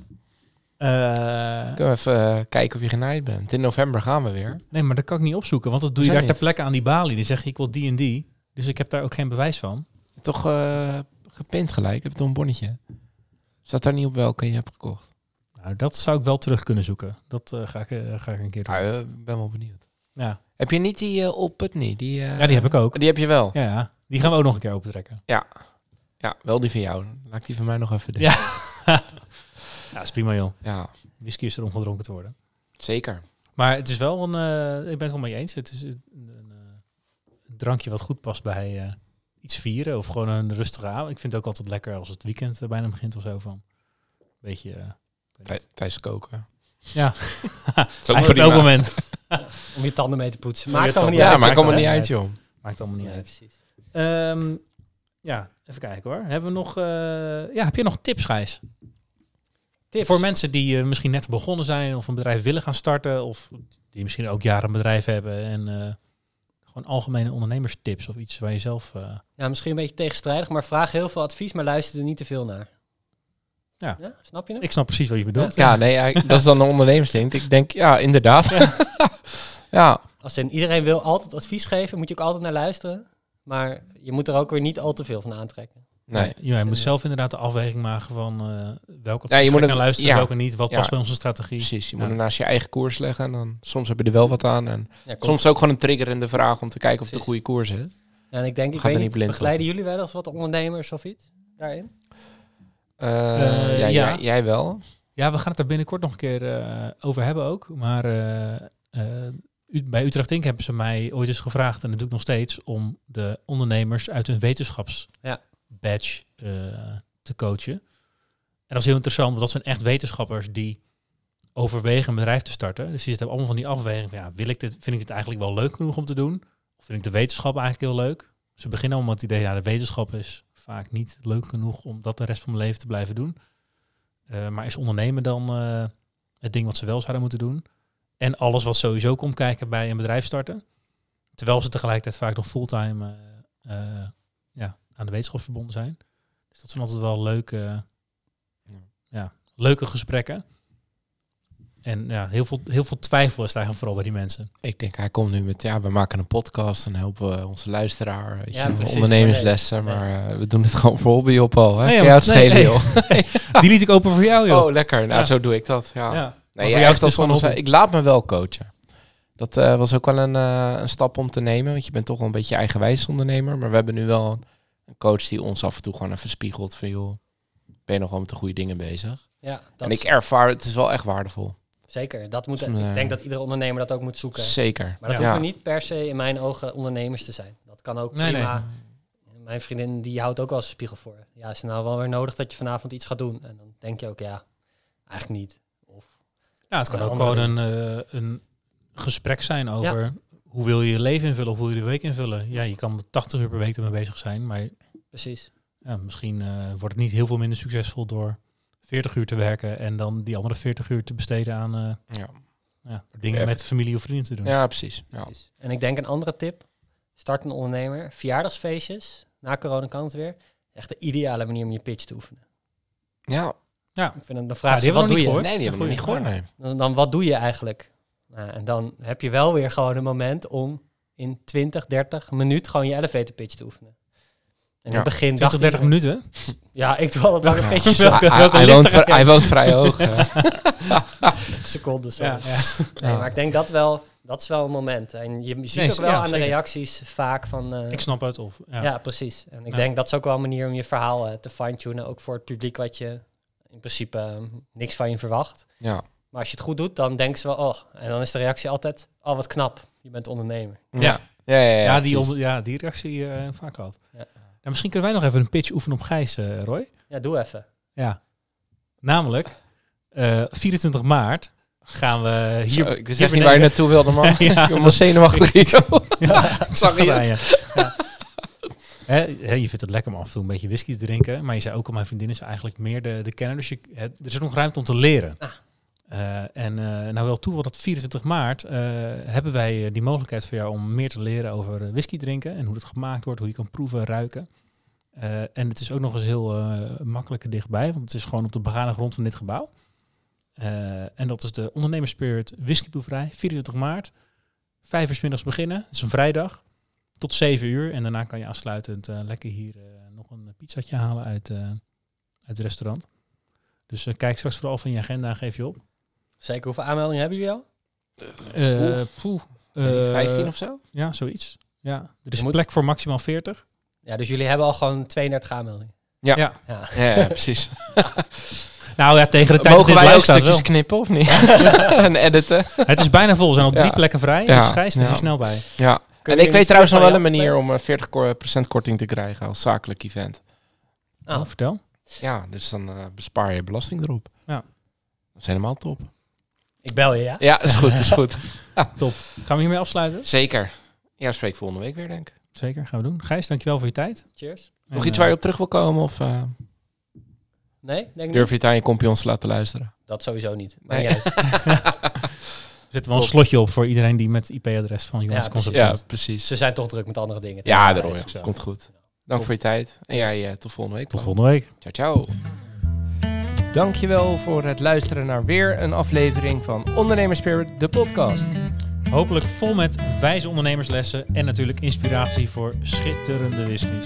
Eh, Kunnen we even eh, kijken of je genaaid bent. In november gaan we weer. nee, maar dat kan ik niet opzoeken. Want dat doe je daar ter niet. plekke aan die balie. Die zeg je, ik wil die en die. Dus ik heb daar ook geen bewijs van. Toch eh gepint gelijk. Heb je toch een bonnetje? Staat daar niet op welke je hebt gekocht? Nou, dat zou ik wel terug kunnen zoeken. Dat ga, ik, ga ik een keer doen. Ah, ik ben wel benieuwd. Ja. Heb je niet die uh, Old Putney? Die, ja, die heb ik ook. Die heb je wel? Ja, ja, die gaan we ook nog een keer opentrekken. Ja, wel die van jou. Laat ik die van mij nog even doen. Ja. Ja, is prima joh. ja Whisky is er om gedronken te worden. zeker. Maar het is wel een, eh, ik ben het wel mee eens. Het is een, een, eh, een drankje wat goed past bij eh, iets vieren of gewoon een rustige avond. Ik vind het ook altijd lekker als het weekend bijna begint of zo van. Beetje, Tijdens koken. ja, eigenlijk op elk moment. Om je tanden mee te poetsen. Maakt allemaal niet Ja, uit. maar ik kom er maakt niet wel uit, joh. Maakt allemaal niet uit. precies. Ehm, ja, even kijken hoor. Hebben we nog, eh, ja, heb je nog tips, Gijs? Tips. Voor mensen die eh, misschien net begonnen zijn of een bedrijf willen gaan starten of die misschien ook jaren een bedrijf hebben en eh, gewoon algemene ondernemerstips of iets waar je zelf... eh, Ja, misschien een beetje tegenstrijdig, maar vraag heel veel advies, maar luister er niet te veel naar. Ja. snap je ik snap precies wat je bedoelt. Ja, nee, ja, dat is dan een ondernemersding. Ik denk, ja, inderdaad. Ja, Als in iedereen wil altijd advies geven, moet je ook altijd naar luisteren. Maar je moet er ook weer niet al te veel van aantrekken. nee. Ja, je moet zelf inderdaad de afweging maken van eh welke Ja, je moet naar luisteren, ja. welke niet, wat Ja. past bij onze strategie. Precies, je Ja. moet er naast je eigen koers leggen. En dan, soms heb je er wel wat aan. En soms ook gewoon een triggerende vraag om te kijken of het een goede koers is. Ja, en ik denk, ik Ga weet niet begeleiden jullie wel eens wat ondernemers of iets daarin? Eh, Eh, ja, ja. Jij, jij wel. Ja, we gaan het er binnenkort nog een keer eh, over hebben ook. Maar eh, eh, bij Utrecht Inc. hebben ze mij ooit eens gevraagd, en dat doe ik nog steeds, om de ondernemers uit hun wetenschapsbadge eh, te coachen. dat is heel interessant, want dat zijn echt wetenschappers die overwegen een bedrijf te starten. Dus die zitten allemaal van die afweging van, ja, wil ik dit, vind ik dit eigenlijk wel leuk genoeg om te doen? Of vind ik de wetenschap eigenlijk heel leuk? Ze beginnen allemaal met het idee, ja, de wetenschap is vaak niet leuk genoeg om dat de rest van mijn leven te blijven doen. Eh, maar is ondernemen dan eh, het ding wat ze wel zouden moeten doen? En alles wat sowieso komt kijken bij een bedrijf starten. Terwijl ze tegelijkertijd vaak nog fulltime eh, eh, ja, aan de wetenschap verbonden zijn. Dus dat zijn altijd wel leuke, Ja. ja, leuke gesprekken. En ja, heel veel, heel veel twijfel is daar vooral bij die mensen. Ik denk, hij komt nu met, ja, we maken een podcast en helpen we onze luisteraar. Weet Ja, je, precies. ondernemerslessen, Nee. maar eh, we doen het gewoon voor hobby op al. Hè? Nee, ja, jou het nee, schelen, nee. joh. Die liet ik open voor jou, joh. Oh, lekker. Nou, Ja. zo doe ik dat. Ja. Nee, voor ja, jou echt is het als gewoon ik laat me wel coachen. Dat eh, was ook wel een, eh, een stap om te nemen, want je bent toch wel een beetje eigenwijs ondernemer. Maar we hebben nu wel een, coach die ons af en toe gewoon even spiegelt van, joh, ben je nog wel met de goede dingen bezig? Ja, dat en ik ervaar, het is wel echt waardevol. zeker. Dat moet, Dus, eh, ik denk dat iedere ondernemer dat ook moet zoeken. Zeker. Maar dat Ja. hoeven niet per se in mijn ogen ondernemers te zijn. Dat kan ook Nee, prima. Mijn vriendin die houdt ook wel eens een spiegel voor. Ja, is het nou wel weer nodig dat je vanavond iets gaat doen? En dan denk je ook, ja, eigenlijk niet. Ja, het kan ook gewoon een, eh, een gesprek zijn over hoe wil je je leven invullen of hoe wil je de week invullen. Ja, je kan er 80 uur per week ermee bezig zijn, maar precies. ja, misschien eh, wordt het niet heel veel minder succesvol door 40 uur te werken en dan die andere 40 uur te besteden aan eh, Ja. ja, dingen Even- met familie of vrienden te doen. ja, precies. Ja. precies. En ik denk een andere tip. Start een ondernemer. Verjaardagsfeestjes. Na corona kan het weer. Echt de ideale manier om je pitch te oefenen. ja. Ik vind het, dan Ja, vraag die je, wat doe je? Nee, die hebben we nog niet gehoord. Nee. Dan, dan wat doe je eigenlijk? Nou, en dan heb je wel weer gewoon een moment om in 20, 30 minuten gewoon je elevator pitch te oefenen. En in Ja, het begin 20, dacht 30 iedereen- minuten. Ja, ik doe altijd lange Ja. pitches. Welke-. Hij, welke hij, lift woont, heb vri- hij woont vrij hoog. Secondes. Ja, ja. Nee, maar ik denk dat wel, dat is wel een moment. En je, je ziet Nee, ook wel ja, aan de reacties vaak van... eh, Ik snap het. Of, ja. ja. precies. En ik Ja. denk dat is ook wel een manier om je verhaal eh, te fine-tunen. Ook voor het publiek wat je in principe eh, niks van je verwacht. ja. Maar als je het goed doet, dan denken ze wel, oh. En dan is de reactie altijd, oh wat knap, je bent ondernemer. Ja. Ja. Ja, ja, ja, Ja, die, onder, ja, die reactie eh vaak had. Ja. Nou, misschien kunnen wij nog even een pitch oefenen op Gijs, eh, Roy. Ja, doe even. Ja. Namelijk, eh 24 maart gaan we hier... Zo, ik hier echt niet waar je naartoe wilde, man. Ja, ik wel zenuwachtig hier. Ja, Ik zag het. je. Ja. Hè, je vindt het lekker om af en toe een beetje whisky te drinken. Maar je zei ook al, mijn vriendin is eigenlijk meer de, de kenner. Dus je, er is nog ruimte om te leren. Ah. Eh, en eh, nou wel toeval dat 24 maart eh, hebben wij die mogelijkheid voor jou om meer te leren over whisky drinken. En hoe het gemaakt wordt, hoe je kan proeven, ruiken. En het is ook nog eens heel makkelijk dichtbij. Want het is gewoon op de begane grond van dit gebouw. En dat is de Ondernemerspirit Whiskyproeverij, 24 maart. Vijf uur middags beginnen. Het is een vrijdag. Tot 7 uur. En daarna kan je aansluitend eh, lekker hier eh, nog een pizzatje halen uit, eh, uit het restaurant. Dus kijk straks vooral van je agenda en geef je op. Zeker, hoeveel aanmeldingen hebben jullie al? Eh poeh, eh, 15 of zo? Ja, zoiets. Ja, er is moet- plek voor maximaal 40. Ja, dus jullie hebben al gewoon 32 aanmeldingen. Ja. Ja. Ja. Ja, precies. Nou ja, tegen de tijd Mogen dat dit wij ook stukjes wel. knippen of niet? en editen? Het is bijna vol. Er zijn al drie Ja. plekken vrij. Ja. Dus Gijs, Ja. er snel bij. Ja. En ik weet trouwens nog wel een manier om eh, 40% korting te krijgen als zakelijk event. Oh, vertel. Ja, dus dan eh, bespaar je belasting erop. Ja. Dat is helemaal top. Ik bel je, ja? Ja, is goed, is goed. Gaan we hiermee afsluiten? Zeker. Ja, spreek volgende week weer, denk ik. Zeker, gaan we doen. Gijs, dankjewel voor je tijd. Cheers. Nog En, iets eh, waar je op terug wil komen? Of eh, Nee, denk durf niet. je het aan je kompions te laten luisteren? Dat sowieso niet. Maar Nee. niet uit. zit wel een slotje op voor iedereen die met IP-adres van Jonas Ja, Ja, precies. Ze zijn toch druk met andere dingen. Ja, Ja, daarom. ja. Komt goed. Dank voor je tijd. En jij, eh, tot volgende week. Tot man. volgende week. Ciao, ciao. Dankjewel voor het luisteren naar weer een aflevering van Ondernemerspirit, de podcast. Hopelijk vol met wijze ondernemerslessen en natuurlijk inspiratie voor schitterende whiskies.